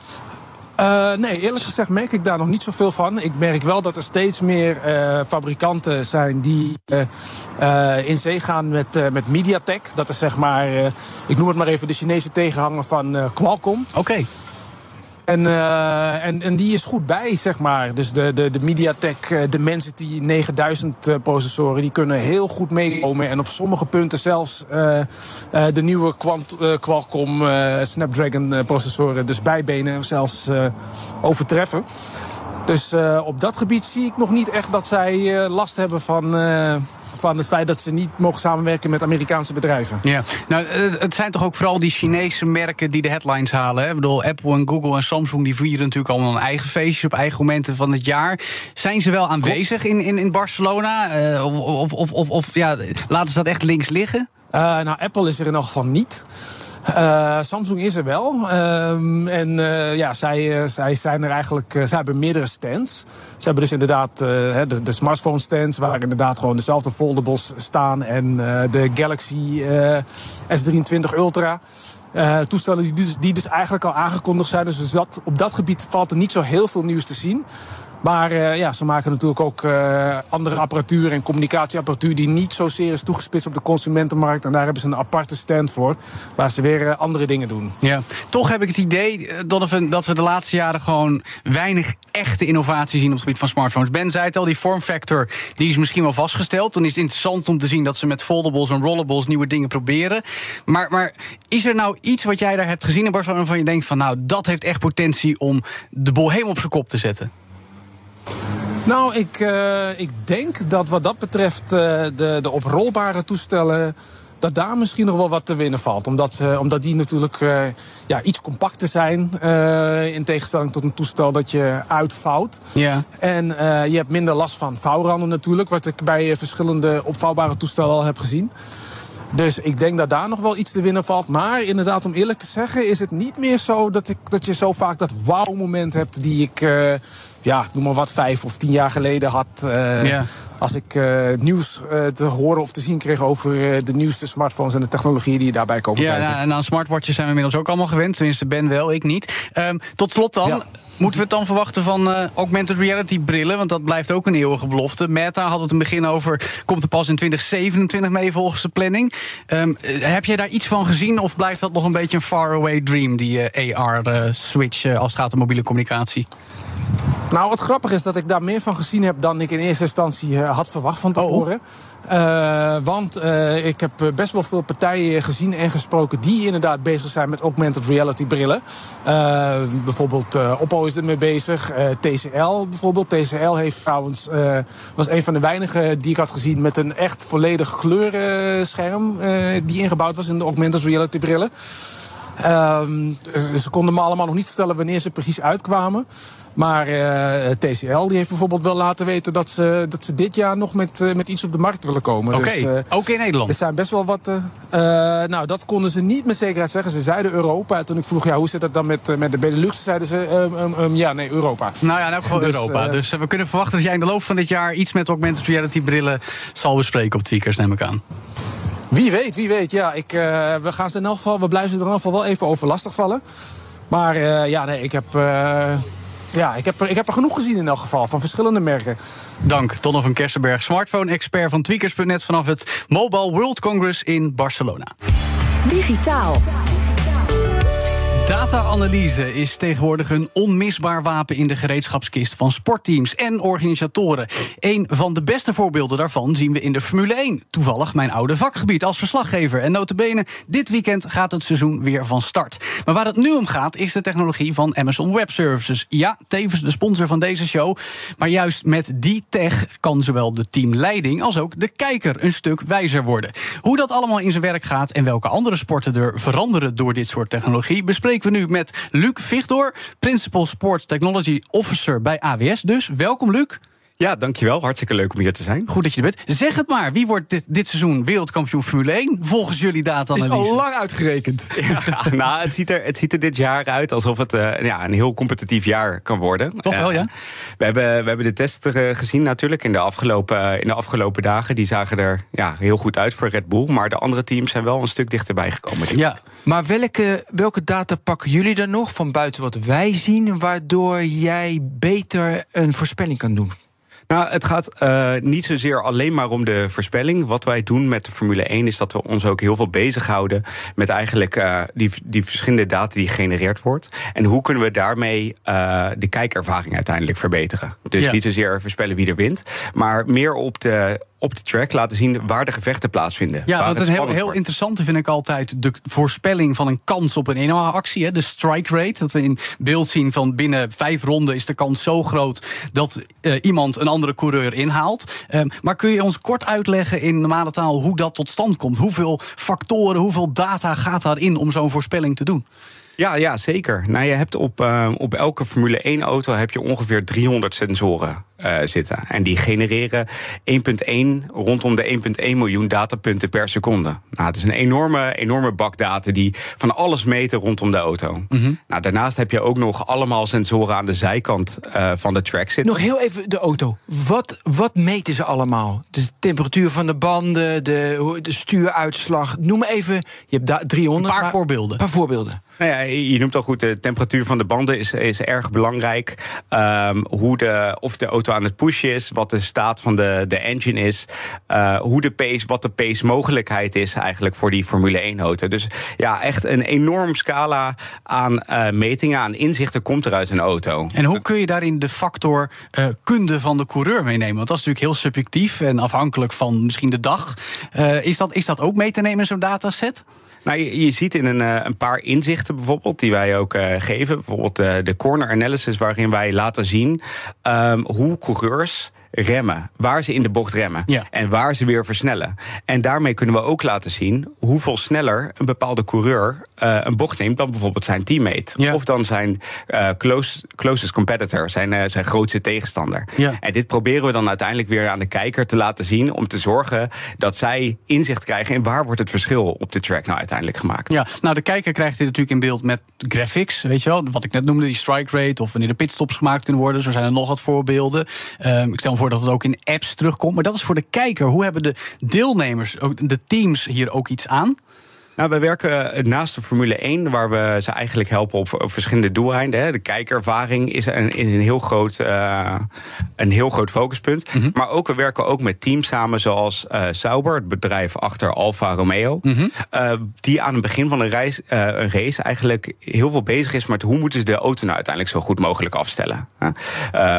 Uh, nee, eerlijk gezegd merk ik daar nog niet zoveel van. Ik merk wel dat er steeds meer uh, fabrikanten zijn die uh, in zee gaan met, met MediaTek. Dat is zeg maar, ik noem het maar even de Chinese tegenhanger van Qualcomm. Oké. En, uh, en, en die is goed bij, zeg maar. Dus de, de, de MediaTek, eh, de mensen die 9000 uh, processoren, die kunnen heel goed meekomen. En op sommige punten zelfs de nieuwe Quant, Qualcomm Snapdragon processoren, dus bijbenen, zelfs overtreffen. Dus op dat gebied zie ik nog niet echt dat zij last hebben van van het feit dat ze niet mogen samenwerken met Amerikaanse bedrijven. Ja, nou, het zijn toch ook vooral die Chinese merken die de headlines halen. Hè? Ik bedoel, Apple en Google en Samsung die vieren natuurlijk allemaal een eigen feestjes op eigen momenten van het jaar. Zijn ze wel aanwezig in, in, in Barcelona? Uh, of, of, of, of ja, laten ze dat echt links liggen? Uh, nou, Apple is er in elk geval niet. Uh, Samsung is er wel. Uh, en uh, ja, zij, zij zijn er eigenlijk. zij hebben meerdere stands. Ze hebben dus inderdaad de, de smartphone stands, waar inderdaad gewoon dezelfde foldables staan. En de Galaxy S23 Ultra. toestellen die dus, die dus eigenlijk al aangekondigd zijn. Dus op dat gebied valt er niet zo heel veel nieuws te zien. Maar uh, ja, ze maken natuurlijk ook uh, andere apparatuur en communicatieapparatuur die niet zozeer is toegespitst op de consumentenmarkt. En daar hebben ze een aparte stand voor, waar ze weer uh, andere dingen doen. Ja, toch heb ik het idee, Donovan, dat we de laatste jaren gewoon weinig echte innovatie zien op het gebied van smartphones. Ben zei het al, die form factor die is misschien wel vastgesteld. Dan is het interessant om te zien dat ze met foldables en rollables nieuwe dingen proberen. Maar, maar is er nou iets wat jij daar hebt gezien in Barcelona waarvan je denkt van nou, dat heeft echt potentie om de bol helemaal op zijn kop te zetten? Nou, ik, uh, ik denk dat wat dat betreft uh, de, de oprolbare toestellen dat daar misschien nog wel wat te winnen valt. Omdat, uh, omdat die natuurlijk uh, ja, iets compacter zijn. Uh, in tegenstelling tot een toestel dat je uitvouwt. Ja. En je hebt minder last van vouwranden natuurlijk. Wat ik bij verschillende opvouwbare toestellen al heb gezien. Dus ik denk dat daar nog wel iets te winnen valt. Maar inderdaad, om eerlijk te zeggen, is het niet meer zo dat, ik, dat je zo vaak dat wauw-moment hebt die ik ja, noem maar wat, vijf of tien jaar geleden had. Uh, ja. Als ik uh, nieuws uh, te horen of te zien kreeg over de nieuwste smartphones en de technologieën die daarbij komen. Ja, nou, en aan smartwatches zijn we inmiddels ook allemaal gewend. Tenminste, Ben wel, ik niet. Um, tot slot dan. Ja. Moeten we het dan verwachten van augmented reality brillen? Want dat blijft ook een eeuwige belofte. Meta had het in het begin over. Komt er pas in 2027 mee volgens de planning. Um, heb jij daar iets van gezien? Of blijft dat nog een beetje een faraway dream, die AR-switch als het gaat om mobiele communicatie? Nou, wat grappig is dat ik daar meer van gezien heb dan ik in eerste instantie uh, had verwacht van tevoren. Oh. Uh, want uh, ik heb best wel veel partijen gezien en gesproken die inderdaad bezig zijn met augmented reality brillen. bijvoorbeeld Oppo is ermee bezig. TCL bijvoorbeeld. TCL heeft trouwens, was een van de weinigen die ik had gezien met een echt volledig kleurenscherm die ingebouwd was in de augmented reality brillen. Ehm, ze konden me allemaal nog niet vertellen wanneer ze precies uitkwamen. Maar uh, eh, TCL die heeft bijvoorbeeld wel laten weten dat ze, dat ze dit jaar nog met, uh, met iets op de markt willen komen. Oké, okay. dus, uh, ook in Nederland? Er zijn best wel wat. nou, dat konden ze niet met zekerheid zeggen. Ze zeiden Europa. En toen ik vroeg, ja, hoe zit dat dan met, met de Benelux? Zeiden ze, um, um, ja, nee, Europa. Nou ja, nou gewoon dus, Europa. Dus we kunnen verwachten dat jij in de loop van dit jaar iets met augmented reality brillen zal bespreken op Tweakers, neem ik aan. Wie weet, wie weet. Ja, ik, we gaan ze in elk geval, we blijven ze er in elk geval wel even over lastig vallen. Maar ja, nee, ik heb ja, ik heb, er, ik heb er genoeg gezien in elk geval, van verschillende merken. Dank, Donner van Kersenberg, smartphone-expert van Tweakers.net... vanaf het Mobile World Congress in Barcelona. Digitaal. Data-analyse is tegenwoordig een onmisbaar wapen in de gereedschapskist van sportteams en organisatoren. Een van de beste voorbeelden daarvan zien we in de Formule 1. Toevallig mijn oude vakgebied als verslaggever. En notabene, dit weekend gaat het seizoen weer van start. Maar waar het nu om gaat, is de technologie van Amazon Web Services. Ja, tevens de sponsor van deze show. Maar juist met die tech kan zowel de teamleiding als ook de kijker een stuk wijzer worden. Hoe dat allemaal in zijn werk gaat en welke andere sporten er veranderen door dit soort technologie, bespreken we nu met Luc Vigdor, Principal Sports Technology Officer bij AWS. Dus welkom, Luc. Ja, dankjewel. Hartstikke leuk om hier te zijn. Goed dat je er bent. Zeg het maar, wie wordt dit, dit seizoen wereldkampioen Formule 1 volgens jullie data-analyse? Is al lang uitgerekend. [laughs] Ja, nou, het ziet, er, het ziet er dit jaar uit alsof het uh, ja, een heel competitief jaar kan worden. Toch wel, uh, ja? We hebben, we hebben de testen gezien natuurlijk in de, afgelopen, in de afgelopen dagen. Die zagen er ja, heel goed uit voor Red Bull. Maar de andere teams zijn wel een stuk dichterbij gekomen. Denk ja. Maar welke, welke data pakken jullie dan nog van buiten wat wij zien... waardoor jij beter een voorspelling kan doen? Nou, het gaat uh, niet zozeer alleen maar om de voorspelling. Wat wij doen met de Formule 1 is dat we ons ook heel veel bezighouden met eigenlijk uh, die, die verschillende data die gegenereerd wordt. En hoe kunnen we daarmee uh, de kijkervaring uiteindelijk verbeteren. Dus ja. niet zozeer voorspellen wie er wint, maar meer op de op de track laten zien waar de gevechten plaatsvinden. Ja, wat een heel, heel interessante vind ik altijd de voorspelling van een kans op een actie. De strike rate. Dat we in beeld zien van binnen vijf ronden is de kans zo groot dat uh, iemand een andere coureur inhaalt. Um, maar kun je ons kort uitleggen in normale taal hoe dat tot stand komt? Hoeveel factoren, hoeveel data gaat daarin om zo'n voorspelling te doen? Ja, ja, zeker. Nou, je hebt op, uh, op elke Formule 1-auto heb je ongeveer 300 sensoren uh, zitten. En die genereren 1,1 rondom de 1,1 miljoen datapunten per seconde. Nou, het is een enorme, enorme bak data die van alles meten rondom de auto. Mm -hmm. nou, daarnaast heb je ook nog allemaal sensoren aan de zijkant uh, van de track zitten. Nog heel even de auto. Wat, wat meten ze allemaal? De temperatuur van de banden, de, de stuuruitslag. Noem even. Je hebt daar 300. Een paar maar, voorbeelden. Een paar voorbeelden. Nou ja, je noemt al goed, de temperatuur van de banden is, is erg belangrijk. Um, hoe de, of de auto aan het pushen is, wat de staat van de, de engine is. Uh, hoe de pace, wat de pace mogelijkheid is eigenlijk voor die Formule 1 auto. Dus ja, echt een enorm scala aan uh, metingen, aan inzichten komt er uit een auto. En hoe kun je daarin de factor uh, kunde van de coureur meenemen? Want dat is natuurlijk heel subjectief en afhankelijk van misschien de dag. is, dat, is dat ook mee te nemen in zo'n dataset? Nou, je, ziet in een, een, paar inzichten bijvoorbeeld, die wij ook uh, geven. Bijvoorbeeld uh, de corner analysis, waarin wij laten zien um, hoe coureurs remmen. Waar ze in de bocht remmen. Ja. En waar ze weer versnellen. En daarmee kunnen we ook laten zien hoeveel sneller een bepaalde coureur uh, een bocht neemt dan bijvoorbeeld zijn teammate. Ja. Of dan zijn uh, close, closest competitor, zijn, uh, zijn grootste tegenstander. Ja. En dit proberen we dan uiteindelijk weer aan de kijker te laten zien. Om te zorgen dat zij inzicht krijgen in waar wordt het verschil op de track nou uiteindelijk gemaakt. Ja, nou de kijker krijgt dit natuurlijk in beeld met graphics. Weet je wel, wat ik net noemde, die strike rate. Of wanneer de pitstops gemaakt kunnen worden. Zo zijn er nog wat voorbeelden. Um, ik stel me voor dat het ook in apps terugkomt. Maar dat is voor de kijker. Hoe hebben de deelnemers, de teams hier ook iets aan? Nou, wij werken naast de Formule 1, waar we ze eigenlijk helpen op, op verschillende doeleinden. De kijkervaring is een, is een, heel, groot, uh, een heel groot focuspunt. Mhm. Mm -hmm. Maar ook, we werken ook met teams samen, zoals uh, Sauber, het bedrijf achter Alfa Romeo. Mhm. Mm -hmm. uh, die aan het begin van een, reis, een race eigenlijk heel veel bezig is met hoe moeten ze de auto nou uiteindelijk zo goed mogelijk afstellen.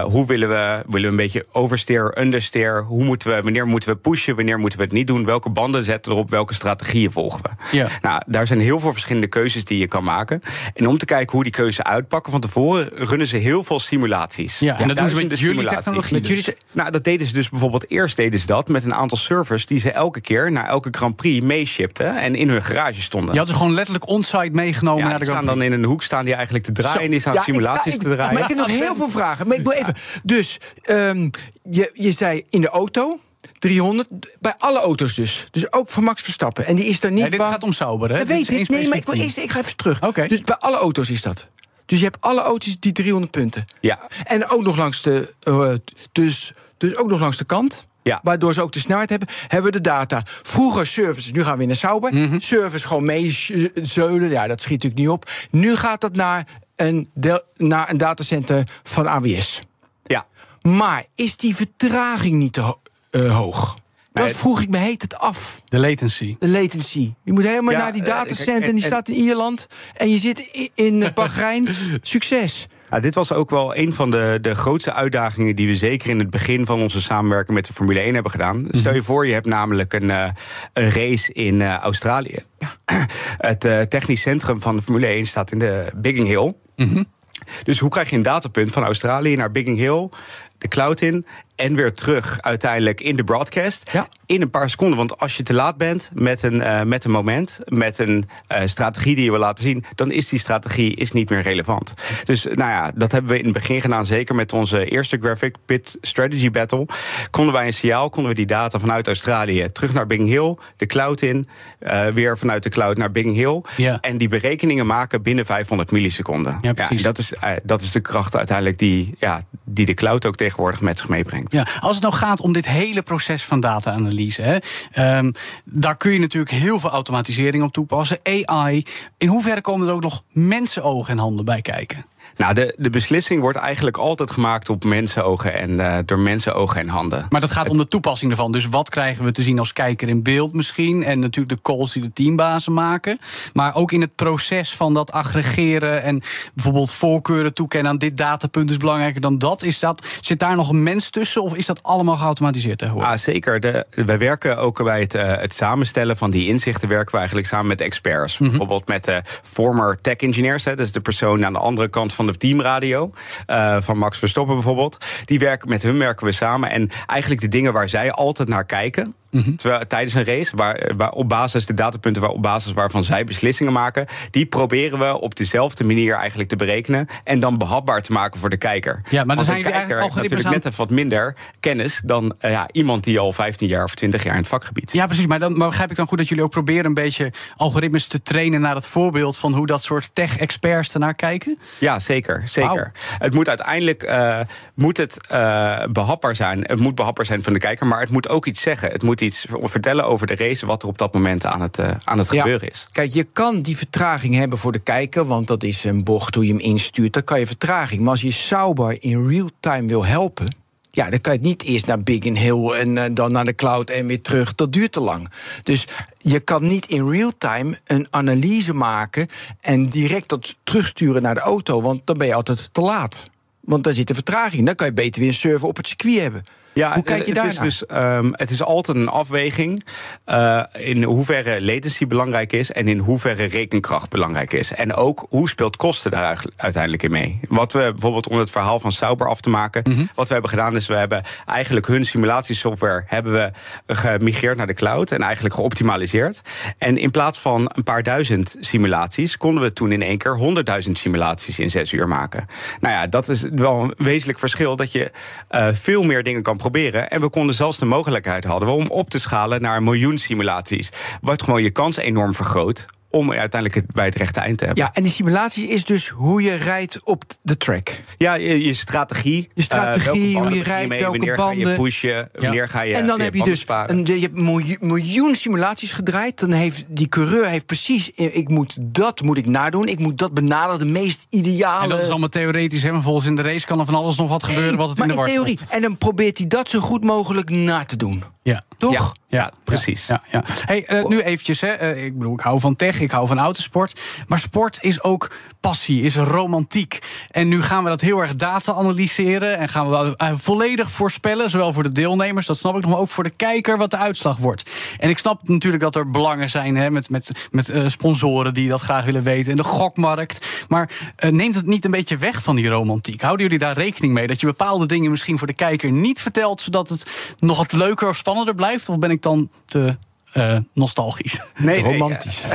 hoe willen we, willen we een beetje oversteer, understeer? Hoe moeten we, wanneer moeten we pushen, wanneer moeten we het niet doen? Welke banden zetten we erop? Welke strategieën volgen we? Ja. Nou, daar zijn heel veel verschillende keuzes die je kan maken. En om te kijken hoe die keuzes uitpakken van tevoren, runnen ze heel veel simulaties. Ja, en dat doen ze met jullie technologie. Met jullie te nou, dat deden ze dus bijvoorbeeld eerst deden ze dat met een aantal servers die ze elke keer naar elke Grand Prix meeshipten en in hun garage stonden. Je had ze gewoon letterlijk onsite meegenomen ja, naar de die Grand staan dan in een hoek staan die eigenlijk te draaien. Zo. Die staan ja, simulaties sta, te draaien. Maar ik heb nog heel veel vragen. Maar ik wil even. Dus um, je, je zei in de auto. 300 bij alle auto's dus. Dus ook van Max Verstappen. En die is er niet. Nee, dit gaat om Sauber, hè? Dat weet ik. Nee, maar ik wil eerst. Ik ga even terug. Okay. Dus bij alle auto's is dat. Dus je hebt alle auto's die 300 punten. Ja. En ook nog langs de. Uh, dus, dus ook nog langs de kant. Ja. Waardoor ze ook de snelheid hebben, hebben we de data. Vroeger service, nu gaan we naar Sauber. Mhm. Service gewoon meezeulen, ja, dat schiet natuurlijk niet op. Nu gaat dat naar een, del, naar een datacenter van AWS. Ja. Maar is die vertraging niet te uh, hoog? Dat vroeg ik me heet het af. De latency. De latency. Je moet helemaal Ja, naar die eh, datacenter en- die en- staat in Ierland. En je zit in [laughs] Bahrein. Succes. Ja, dit was ook wel een van de, de grootste uitdagingen die we zeker in het begin van onze samenwerking met de Formule 1 hebben gedaan. Stel je voor, je hebt namelijk een, eh, een race in eh, Australië. [clears throat] Het eh, technisch centrum van de Formule 1 staat in de Bigging Hill. Dus hoe krijg je een datapunt van Australië naar Bigging Hill, de cloud in en weer terug uiteindelijk in de broadcast. In een paar seconden. Want als je te laat bent met een, uh, met een moment, met een uh, strategie die je wil laten zien, dan is die strategie is niet meer relevant. Dus nou ja, dat hebben we in het begin gedaan, zeker met onze eerste graphic, Pit Strategy Battle. Konden wij een signaal, konden we die data vanuit Australië terug naar Bing Hill, de cloud in, uh, weer vanuit de cloud naar Bing Hill. Ja. En die berekeningen maken binnen 500 milliseconden. Ja, precies. dat, is, dat is de kracht uiteindelijk die, ja, die de cloud ook tegenwoordig met zich meebrengt. Ja, als het nou gaat om dit hele proces van data-analyse, um, daar kun je natuurlijk heel veel automatisering op toepassen. AI. In hoeverre komen er ook nog mensenogen en handen bij kijken? Nou, de, de beslissing wordt eigenlijk altijd gemaakt op mensenogen en uh, door mensenogen en handen. Maar dat gaat om de toepassing ervan. Dus wat krijgen we te zien als kijker in beeld misschien? En natuurlijk de calls die de teambazen maken. Maar ook in het proces van dat aggregeren en bijvoorbeeld voorkeuren toekennen aan dit datapunt is belangrijker dan dat. Is dat zit daar nog een mens tussen of is dat allemaal geautomatiseerd tegenwoordig? Ah, zeker. De, wij werken ook bij het, uh, het samenstellen van die inzichten werken we eigenlijk samen met experts. Mm -hmm. Bijvoorbeeld met de former tech engineers. Hè, dus de persoon aan de andere kant van de teamradio. Uh, van Max Verstoppen bijvoorbeeld. Die werken, met hun werken we samen. En eigenlijk de dingen waar zij altijd naar kijken. Mm -hmm. Terwijl, tijdens een race, waar, waar, op basis de datapunten waar, op basis waarvan zij beslissingen maken, die proberen we op dezelfde manier eigenlijk te berekenen en dan behapbaar te maken voor de kijker. Ja, maar dan Want zijn de kijker heeft natuurlijk net even wat minder kennis dan uh, ja, iemand die al 15 jaar of 20 jaar in het vakgebied. Ja, precies. Maar dan maar begrijp ik dan goed dat jullie ook proberen een beetje algoritmes te trainen naar het voorbeeld van hoe dat soort tech-experts ernaar kijken? Ja, zeker. zeker. Wow. Het moet uiteindelijk uh, moet het, uh, behapbaar zijn. Het moet behapbaar zijn van de kijker, maar het moet ook iets zeggen. Het moet iets vertellen over de race, wat er op dat moment aan het, uh, aan het ja. gebeuren is. Kijk, je kan die vertraging hebben voor de kijker, want dat is een bocht hoe je hem instuurt. Dan kan je vertraging. Maar als je Sauber in real time wil helpen. Ja, dan kan je het niet eerst naar Big in Hill en uh, dan naar de cloud en weer terug. Dat duurt te lang. Dus je kan niet in real time een analyse maken en direct dat terugsturen naar de auto, want dan ben je altijd te laat. Want daar zit een vertraging. Dan kan je beter weer een server op het circuit hebben. Ja, Hoe kijk je het is, dus, um, het is altijd een afweging uh, in hoeverre latency belangrijk is en in hoeverre rekenkracht belangrijk is. En ook hoe speelt kosten daar uiteindelijk in mee. Wat we bijvoorbeeld om het verhaal van Sauber af te maken, mm -hmm. wat we hebben gedaan is we hebben eigenlijk hun simulatiesoftware hebben we gemigreerd naar de cloud en eigenlijk geoptimaliseerd. En in plaats van een paar duizend simulaties konden we toen in één keer honderdduizend simulaties in zes uur maken. Nou ja, dat is wel een wezenlijk verschil dat je uh, veel meer dingen kan proberen. En we konden zelfs de mogelijkheid hadden om op te schalen naar miljoen simulaties. Wat gewoon je kans enorm vergroot om uiteindelijk het bij het rechte eind te hebben. Ja, en die simulatie is dus hoe je rijdt op de track. Ja, je, je strategie. Je strategie, uh, hoe je rijdt, mee, welke wanneer banden. ga je pushen, wanneer ja. ga je En dan je heb je dus een, je hebt miljoen, miljoen simulaties gedraaid. Dan heeft die coureur heeft precies, ik moet dat moet ik nadoen. Ik moet dat benaderen, de meest ideale... En dat is allemaal theoretisch, hè? Volgens in de race kan er van alles nog wat gebeuren wat het maar in de war theorie. komt. En dan probeert hij dat zo goed mogelijk na te doen. Ja. Toch? Ja, ja precies. Ja, ja. Hey, uh, nu eventjes, hè. Uh, ik bedoel, ik hou van tech, ik hou van autosport. Maar sport is ook passie, is romantiek. En nu gaan we dat heel erg data analyseren en gaan we uh, volledig voorspellen, zowel voor de deelnemers, dat snap ik nog, maar ook voor de kijker wat de uitslag wordt. En ik snap natuurlijk dat er belangen zijn hè, met, met, met sponsoren die dat graag willen weten en de gokmarkt. Maar uh, neemt het niet een beetje weg van die romantiek? Houden jullie daar rekening mee dat je bepaalde dingen misschien voor de kijker niet vertelt, zodat het nog wat leuker of spannender blijft? Of ben ik dan te uh, nostalgisch. Nee, romantisch. [laughs]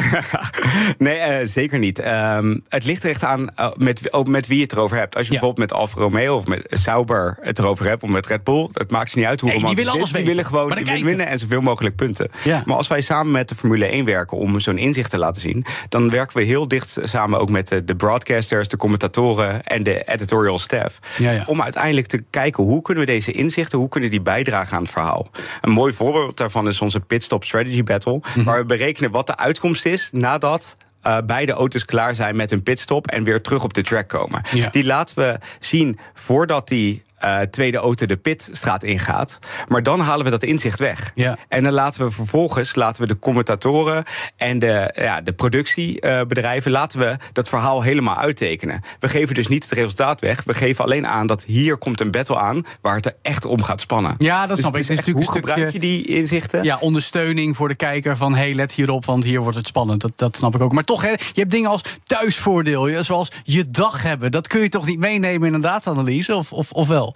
Nee, nee uh, zeker niet. Um, het ligt er echt aan uh, met, ook met wie je het erover hebt. Als je ja. bijvoorbeeld met Alfa Romeo of met Sauber het erover hebt, of met Red Bull, het maakt niet uit hoe nee, romantisch het is. Die willen gewoon die willen winnen en zoveel mogelijk punten. Ja. Maar als wij samen met de Formule 1 werken om zo'n inzicht te laten zien, dan werken we heel dicht samen ook met de, de broadcasters, de commentatoren en de editorial staff. Ja, ja. Om uiteindelijk te kijken hoe kunnen we deze inzichten, hoe kunnen die bijdragen aan het verhaal. Een mooi voorbeeld daarvan is onze pitstop strategy battle. Mm -hmm. Waar we berekenen wat de uitkomst is nadat uh, beide auto's klaar zijn met een pitstop en weer terug op de track komen. Ja. Die laten we zien voordat die uh, tweede auto de pitstraat ingaat. Maar dan halen we dat inzicht weg. Ja. En dan laten we vervolgens laten we de commentatoren en de, ja, de productiebedrijven laten we dat verhaal helemaal uittekenen. We geven dus niet het resultaat weg. We geven alleen aan dat hier komt een battle aan waar het er echt om gaat spannen. Ja, dat dus snap ik. Is echt, hoe gebruik je die inzichten? Ja, ondersteuning voor de kijker van hey, let hierop, want hier wordt het spannend. Dat, dat snap ik ook. Maar toch, hè, je hebt dingen als thuisvoordeel, zoals je dag hebben. Dat kun je toch niet meenemen in een data-analyse, of, of, of wel?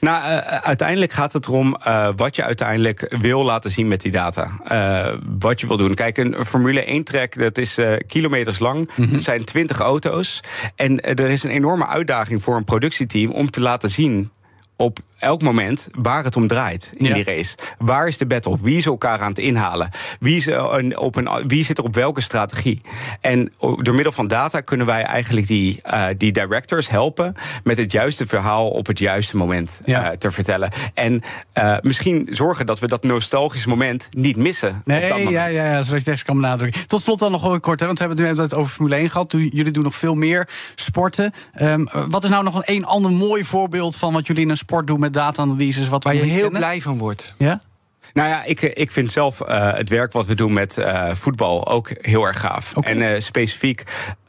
Nou, uh, uiteindelijk gaat het erom uh, wat je uiteindelijk wil laten zien met die data. Uh, wat je wil doen. Kijk, een Formule 1-track, dat is kilometers lang. Mm -hmm. Het zijn 20 auto's. En er is een enorme uitdaging voor een productieteam om te laten zien op elk moment waar het om draait in Ja. die race. Waar is de battle? Wie is elkaar aan het inhalen? Wie, is er een, op een, wie zit er op welke strategie? En door middel van data kunnen wij eigenlijk die, uh, die directors helpen met het juiste verhaal op het juiste moment Ja. uh, te vertellen. En uh, misschien zorgen dat we dat nostalgische moment niet missen. op dat Nee, ja, ja, ja, zodat je echt kan benadrukken. Tot slot dan nog wel kort, hè, want we hebben het nu het over Formule 1 gehad. Jullie doen nog veel meer sporten. Ehm, wat is nou nog een, een ander mooi voorbeeld van wat jullie in een sport doen met data-analyses? Waar je heel kennen? blij van wordt. Ja? Nou ja, ik, ik vind zelf uh, het werk wat we doen met uh, voetbal ook heel erg gaaf. Okay. En uh, specifiek,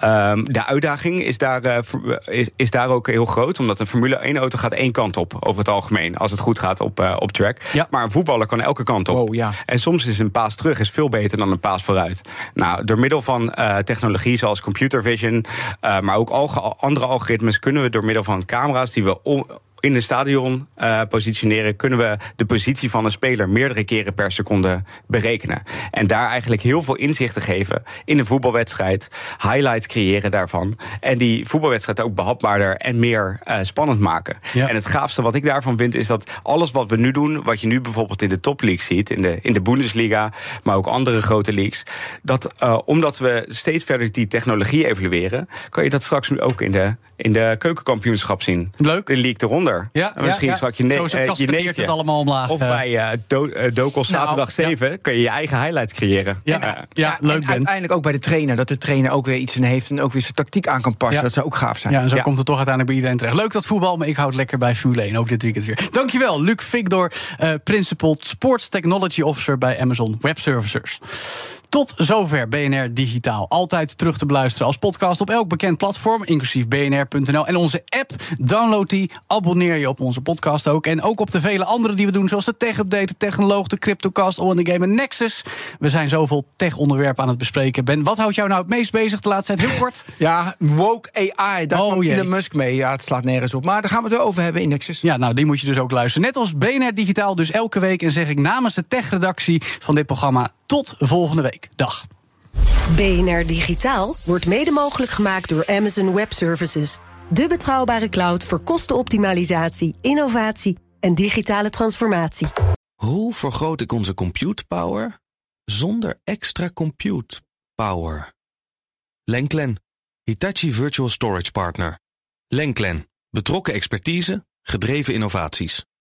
um, de uitdaging is daar, is, is daar ook heel groot. Omdat een Formule 1-auto gaat één kant op, over het algemeen. Als het goed gaat op, op track. Ja. Maar een voetballer kan elke kant op. Wow, ja. En soms is een paas terug is veel beter dan een paas vooruit. Nou, door middel van technologie zoals computer vision... maar ook andere algoritmes kunnen we door middel van camera's... die we om, in een stadion uh, positioneren, kunnen we de positie van een speler meerdere keren per seconde berekenen. En daar eigenlijk heel veel inzichten geven in een voetbalwedstrijd, highlights creëren daarvan. En die voetbalwedstrijd ook behapbaarder en meer uh, spannend maken. Ja. En het gaafste wat ik daarvan vind, is dat alles wat we nu doen, wat je nu bijvoorbeeld in de topleague ziet, in de, in de Bundesliga, maar ook andere grote leagues, dat uh, omdat we steeds verder die technologie evalueren, kan je dat straks ook in de, in de keukenkampioenschap zien. Leuk. De league eronder. Ja, en misschien ja, ja. straks je, ne Zo, uh, je neefje. het allemaal omlaag. Of Eh, bij uh, Do uh, Dokos zaterdag Nou, 7 kun je je eigen highlights creëren. Ja, Uh, ja, leuk en Ben. uiteindelijk ook bij de trainer. Dat de trainer ook weer iets in heeft en ook weer zijn tactiek aan kan passen. Ja. Dat zou ook gaaf zijn. Ja, en zo Ja. komt het toch uiteindelijk bij iedereen terecht. Leuk dat voetbal, maar ik houd lekker bij Formule 1, ook dit weekend weer. Dankjewel, Luc Vigdor, eh Principal Sports Technology Officer bij Amazon Web Services. Tot zover BNR Digitaal. Altijd terug te beluisteren als podcast op elk bekend platform, inclusief bnr.nl. En onze app, download die, abonneer je op onze podcast ook. En ook op de vele andere die we doen, zoals de Tech-update, de Technoloog, de Cryptocast, All in the Game en Nexus. We zijn zoveel tech-onderwerpen aan het bespreken. Ben, wat houdt jou nou het meest bezig de laatste tijd? Heel kort. Ja, woke AI, daar Oh, kwam. Elon Musk mee. Ja, het slaat nergens op. Maar daar gaan we het over hebben in Nexus. Ja, nou, die moet je dus ook luisteren. Net als BNR Digitaal, dus elke week. En zeg ik namens de tech-redactie van dit programma tot volgende week. Dag. BNR Digitaal wordt mede mogelijk gemaakt door Amazon Web Services. De betrouwbare cloud voor kostenoptimalisatie, innovatie en digitale transformatie. Hoe vergroot ik onze compute power zonder extra compute power? Lenklen, Hitachi Virtual Storage Partner. Lenklen, betrokken expertise, gedreven innovaties.